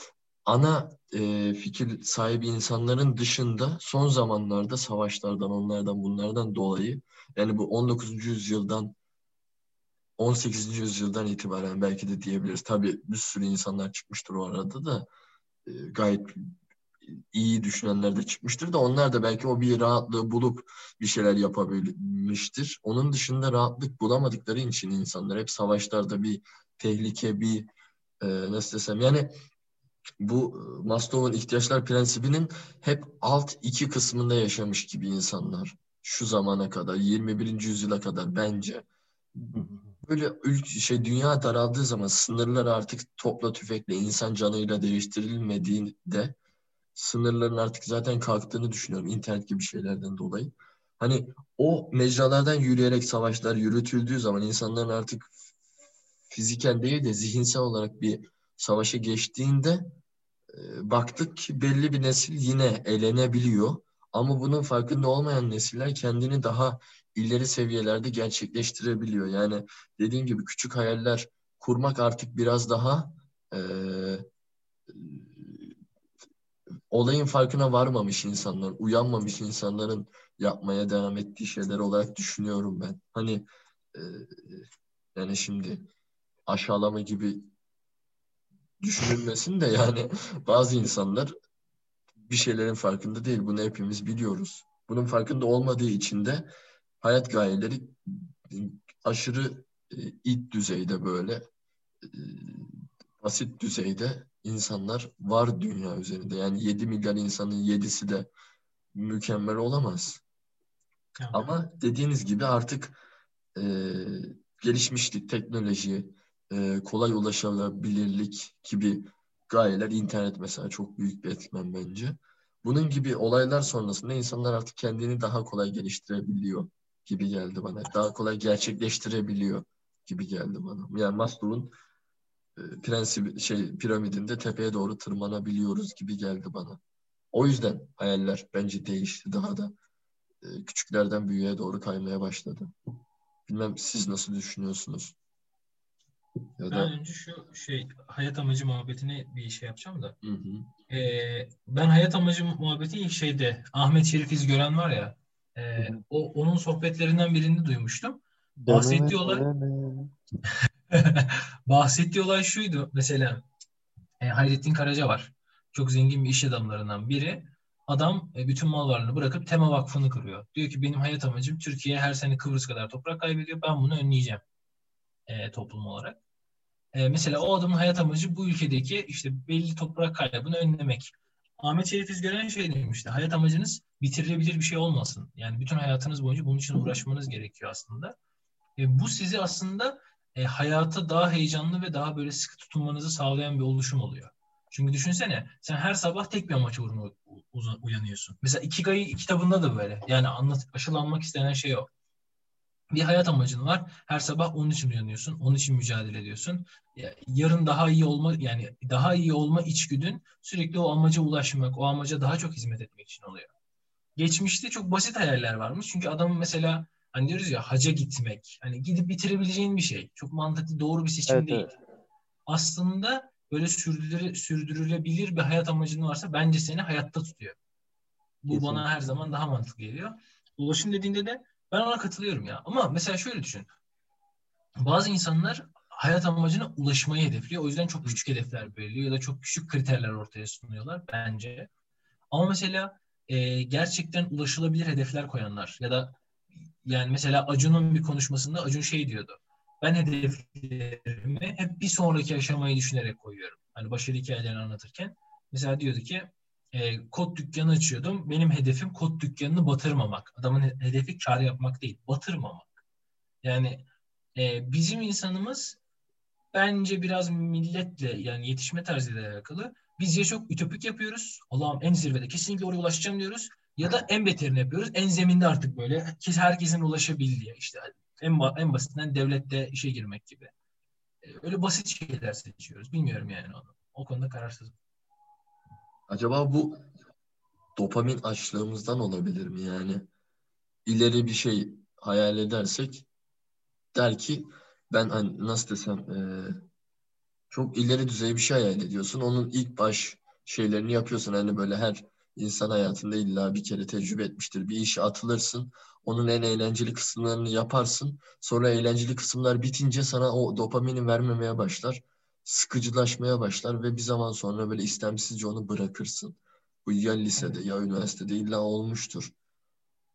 ana e, fikir sahibi insanların dışında son zamanlarda savaşlardan, onlardan, bunlardan dolayı yani bu 19. yüzyıldan 18. yüzyıldan itibaren belki de diyebiliriz. Tabii bir sürü insanlar çıkmıştır o arada da e, gayet iyi düşünenler de çıkmıştır da onlar da belki o bir rahatlığı bulup bir şeyler yapabilmiştir. Onun dışında rahatlık bulamadıkları için insanlar hep savaşlarda bir tehlike, bir e, nasıl desem yani bu Maslow'un ihtiyaçlar prensibinin hep alt iki kısmında yaşamış gibi insanlar şu zamana kadar 21. yüzyıla kadar bence böyle ülke şey dünya daraldığı zaman sınırlar artık topla tüfekle insan canıyla değiştirilmediğinde sınırların artık zaten kalktığını düşünüyorum internet gibi şeylerden dolayı. Hani o mecralardan yürüyerek savaşlar yürütüldüğü zaman insanların artık fiziken değil de zihinsel olarak bir savaşa geçtiğinde e, baktık ki belli bir nesil yine elenebiliyor. Ama bunun farkında olmayan nesiller kendini daha ileri seviyelerde gerçekleştirebiliyor. Yani dediğim gibi küçük hayaller kurmak artık biraz daha e, olayın farkına varmamış insanlar, uyanmamış insanların yapmaya devam ettiği şeyler olarak düşünüyorum ben. Hani e, yani şimdi aşağılama gibi düşünülmesin de yani bazı insanlar bir şeylerin farkında değil. Bunu hepimiz biliyoruz. Bunun farkında olmadığı için de hayat gayeleri aşırı e, ilk düzeyde böyle e, basit düzeyde insanlar var dünya üzerinde. Yani 7 milyar insanın 7'si de mükemmel olamaz. Evet. Ama dediğiniz gibi artık e, gelişmişlik, teknoloji, e, kolay ulaşılabilirlik gibi gayeler, internet mesela çok büyük bir etmen bence. Bunun gibi olaylar sonrasında insanlar artık kendini daha kolay geliştirebiliyor gibi geldi bana. Daha kolay gerçekleştirebiliyor gibi geldi bana. Yani Maslow'un e, şey piramidinde tepeye doğru tırmanabiliyoruz gibi geldi bana. O yüzden hayaller bence değişti daha da e, küçüklerden büyüğe doğru kaymaya başladı. Bilmem siz nasıl düşünüyorsunuz? Ya da... Ben önce şu şey hayat amacı muhabbetini bir şey yapacağım da. Hı hı. Ee, ben hayat amacı muhabbeti ilk şeyde Ahmet Şerif İzgören var ya e, o onun sohbetlerinden birini duymuştum. Bahsettiği olay bahsettiği olay şuydu mesela e, Hayrettin Karaca var. Çok zengin bir iş adamlarından biri. Adam e, bütün mal varlığını bırakıp Tema Vakfı'nı kuruyor. Diyor ki benim hayat amacım Türkiye her sene Kıbrıs kadar toprak kaybediyor. Ben bunu önleyeceğim e, toplum olarak. E, mesela o adamın hayat amacı bu ülkedeki işte belli toprak kaybını önlemek. Ahmet Şerif İzgören şey demişti. Hayat amacınız bitirilebilir bir şey olmasın. Yani bütün hayatınız boyunca bunun için uğraşmanız gerekiyor aslında. E, bu sizi aslında e, hayata daha heyecanlı ve daha böyle sıkı tutunmanızı sağlayan bir oluşum oluyor. Çünkü düşünsene sen her sabah tek bir amaç uğruna uyanıyorsun. Mesela Ikigai kitabında da böyle. Yani anlat, aşılanmak istenen şey o. Bir hayat amacın var. Her sabah onun için uyanıyorsun. Onun için mücadele ediyorsun. Yarın daha iyi olma yani daha iyi olma içgüdün sürekli o amaca ulaşmak, o amaca daha çok hizmet etmek için oluyor. Geçmişte çok basit hayaller varmış. Çünkü adam mesela hani diyoruz ya haca gitmek. Hani gidip bitirebileceğin bir şey. Çok mantıklı doğru bir seçim evet, değil. Evet. Aslında böyle sürdürüle, sürdürülebilir bir hayat amacın varsa bence seni hayatta tutuyor. Bu Kesinlikle. bana her zaman daha mantıklı geliyor. Ulaşım dediğinde de ben ona katılıyorum ya. Ama mesela şöyle düşün. Bazı insanlar hayat amacına ulaşmayı hedefliyor. O yüzden çok küçük hedefler belirliyor ya da çok küçük kriterler ortaya sunuyorlar bence. Ama mesela e, gerçekten ulaşılabilir hedefler koyanlar ya da yani mesela Acun'un bir konuşmasında Acun şey diyordu. Ben hedeflerimi hep bir sonraki aşamayı düşünerek koyuyorum. Hani başarı hikayelerini anlatırken. Mesela diyordu ki e, kod dükkanı açıyordum. Benim hedefim kod dükkanını batırmamak. Adamın hedefi kar yapmak değil, batırmamak. Yani e, bizim insanımız bence biraz milletle yani yetişme tarzıyla alakalı. Biz ya çok ütopik yapıyoruz. Allah'ım en zirvede kesinlikle oraya ulaşacağım diyoruz. Ya da en beterini yapıyoruz. En zeminde artık böyle herkesin ulaşabildiği işte en, en basitinden devlette işe girmek gibi. E, öyle basit şeyler seçiyoruz. Bilmiyorum yani onu. O konuda kararsızım. Acaba bu dopamin açlığımızdan olabilir mi yani? İleri bir şey hayal edersek der ki ben hani nasıl desem e, çok ileri düzey bir şey hayal ediyorsun. Onun ilk baş şeylerini yapıyorsun. Hani böyle her insan hayatında illa bir kere tecrübe etmiştir. Bir işe atılırsın. Onun en eğlenceli kısımlarını yaparsın. Sonra eğlenceli kısımlar bitince sana o dopamini vermemeye başlar. Sıkıcılaşmaya başlar ve bir zaman sonra böyle istemsizce onu bırakırsın. Bu ya lisede ya üniversitede illa olmuştur.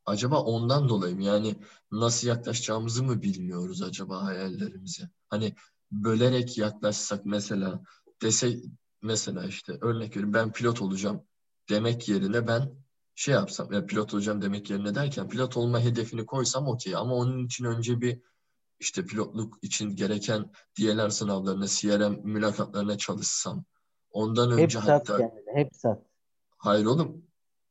Acaba ondan dolayı mı? Yani nasıl yaklaşacağımızı mı bilmiyoruz acaba hayallerimize? Hani bölerek yaklaşsak mesela dese mesela işte örnek veriyorum ben pilot olacağım demek yerine ben şey yapsam ya pilot olacağım demek yerine derken pilot olma hedefini koysam okey ama onun için önce bir işte pilotluk için gereken DLR sınavlarına, CRM mülakatlarına çalışsam. Ondan önce hep hatta sat kendine, hep sat. Hayır oğlum.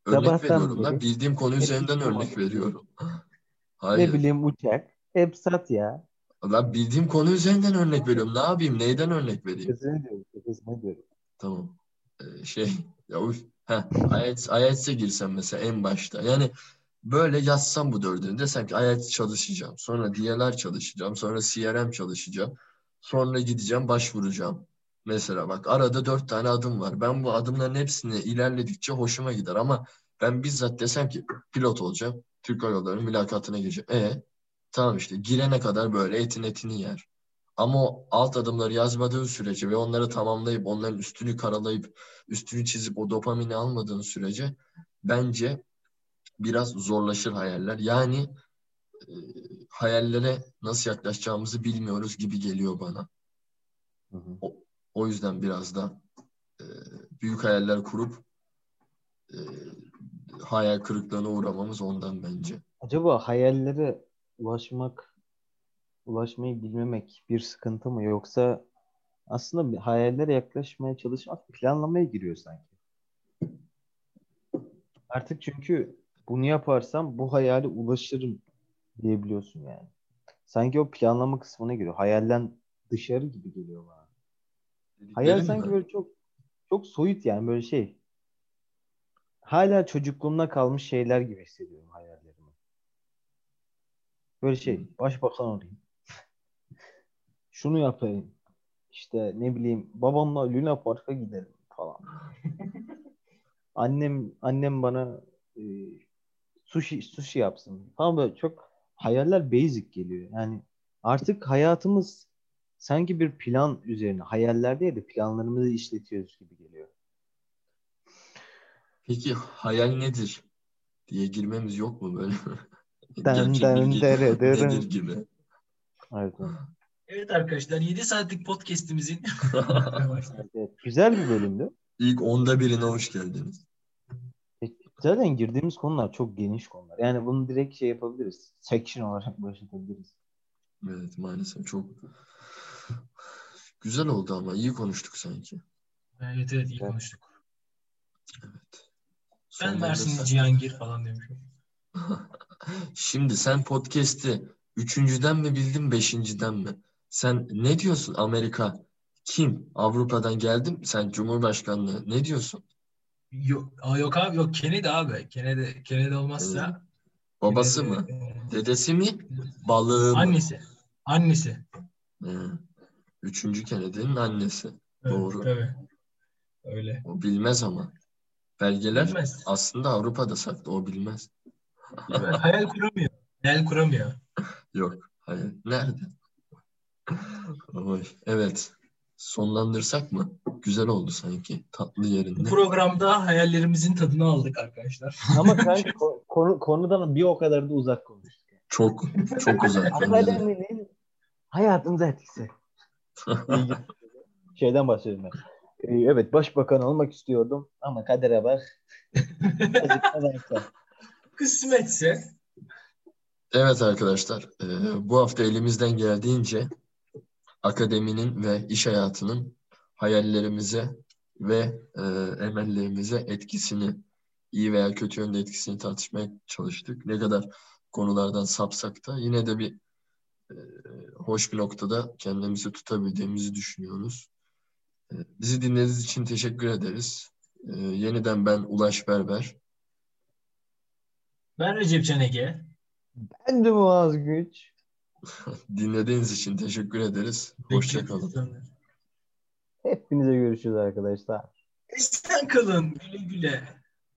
Örnek Sabahtan veriyorum lan. Bildiğim konu hep üzerinden örnek veriyorum. Hayır. Ne bileyim uçak. Hep sat ya. Ben bildiğim konu üzerinden örnek veriyorum. Ne yapayım? Neyden örnek vereyim? Kızını diyorum. Kızını diyorum. Tamam. Ee, şey ya uf. Heh, IELTS, IELTS'e girsem mesela en başta. Yani böyle yazsam bu dördünü desem ki IELTS çalışacağım. Sonra DLR çalışacağım. Sonra CRM çalışacağım. Sonra gideceğim başvuracağım. Mesela bak arada dört tane adım var. Ben bu adımların hepsini ilerledikçe hoşuma gider ama ben bizzat desem ki pilot olacağım. Türk Hava Yolları mülakatına gireceğim. E tamam işte girene kadar böyle etin etini yer. Ama o alt adımları yazmadığın sürece ve onları tamamlayıp onların üstünü karalayıp üstünü çizip o dopamini almadığın sürece bence biraz zorlaşır hayaller. Yani e, hayallere nasıl yaklaşacağımızı bilmiyoruz gibi geliyor bana. Hı hı. O, o yüzden biraz da e, büyük hayaller kurup e, hayal kırıklığına uğramamız ondan bence. Acaba hayallere ulaşmak ulaşmayı bilmemek bir sıkıntı mı yoksa aslında hayallere yaklaşmaya çalışmak planlamaya giriyor sanki. Artık çünkü bunu yaparsam bu hayale ulaşırım diyebiliyorsun yani. Sanki o planlama kısmına giriyor. Hayalden dışarı gibi geliyor bana. Hayal sanki böyle çok çok soyut yani böyle şey. Hala çocukluğumda kalmış şeyler gibi hissediyorum hayallerimi. Böyle şey, başbakan olayım. Şunu yapayım. İşte ne bileyim babamla Luna Park'a gidelim falan. annem annem bana e, sushi sushi yapsın falan böyle çok hayaller basic geliyor. Yani artık hayatımız sanki bir plan üzerine hayaller değil de planlarımızı işletiyoruz gibi geliyor. Peki hayal nedir diye girmemiz yok mu böyle? Den den dere dere. Nedir gibi. Evet. Evet arkadaşlar 7 saatlik podcast'imizin evet, güzel bir bölümdü. İlk onda birine hoş geldiniz. Zaten girdiğimiz konular çok geniş konular. Yani bunu direkt şey yapabiliriz. Section olarak başlatabiliriz. Evet maalesef çok güzel oldu ama iyi konuştuk sanki. Evet evet iyi Evet. konuştuk. Evet. Ben Mersinli Sonlandırsak. Cihangir falan demişim. Şimdi sen podcast'i üçüncüden mi bildin, beşinciden mi? Sen ne diyorsun Amerika? Kim? Avrupa'dan geldim. Sen Cumhurbaşkanlığı. Ne diyorsun? Yok, yok abi yok Kennedy abi. Kennedy, Kennedy olmazsa Babası Kennedy, mı? e, Dedesi mi? Balığı mı? annesi. Annesi. Üçüncü Kennedy'nin annesi. Evet, Doğru. Tabii. Öyle. O bilmez ama. Belgeler Bilmez. aslında Avrupa'da saklı. O bilmez. Hayal kuramıyor. Hayal kuramıyor. Yok. Hayır. Nerede? Oy. Evet. Sonlandırsak mı? Güzel oldu sanki. Tatlı Bu yerinde. programda hayallerimizin tadını aldık arkadaşlar. Ama kanka ko- konu, konudan bir o kadar da uzak konuştuk. Çok çok uzak. Akademinin hayatımıza etkisi. Şeyden bahsediyorum ben. Ee, evet başbakan olmak istiyordum ama kadere bak. Kısmetse Evet arkadaşlar, e, bu hafta elimizden geldiğince akademinin ve iş hayatının hayallerimize ve e, emellerimize etkisini, iyi veya kötü yönde etkisini tartışmaya çalıştık. Ne kadar konulardan sapsak da yine de bir e, hoş bir noktada kendimizi tutabildiğimizi düşünüyoruz. E, bizi dinlediğiniz için teşekkür ederiz. E, yeniden ben Ulaş Berber. ben Recep Can Ege. Ben de Muaz Güç. Dinlediğiniz için teşekkür ederiz. Hoşça kalın. Hepinize görüşürüz arkadaşlar. Esen kalın. Güle güle.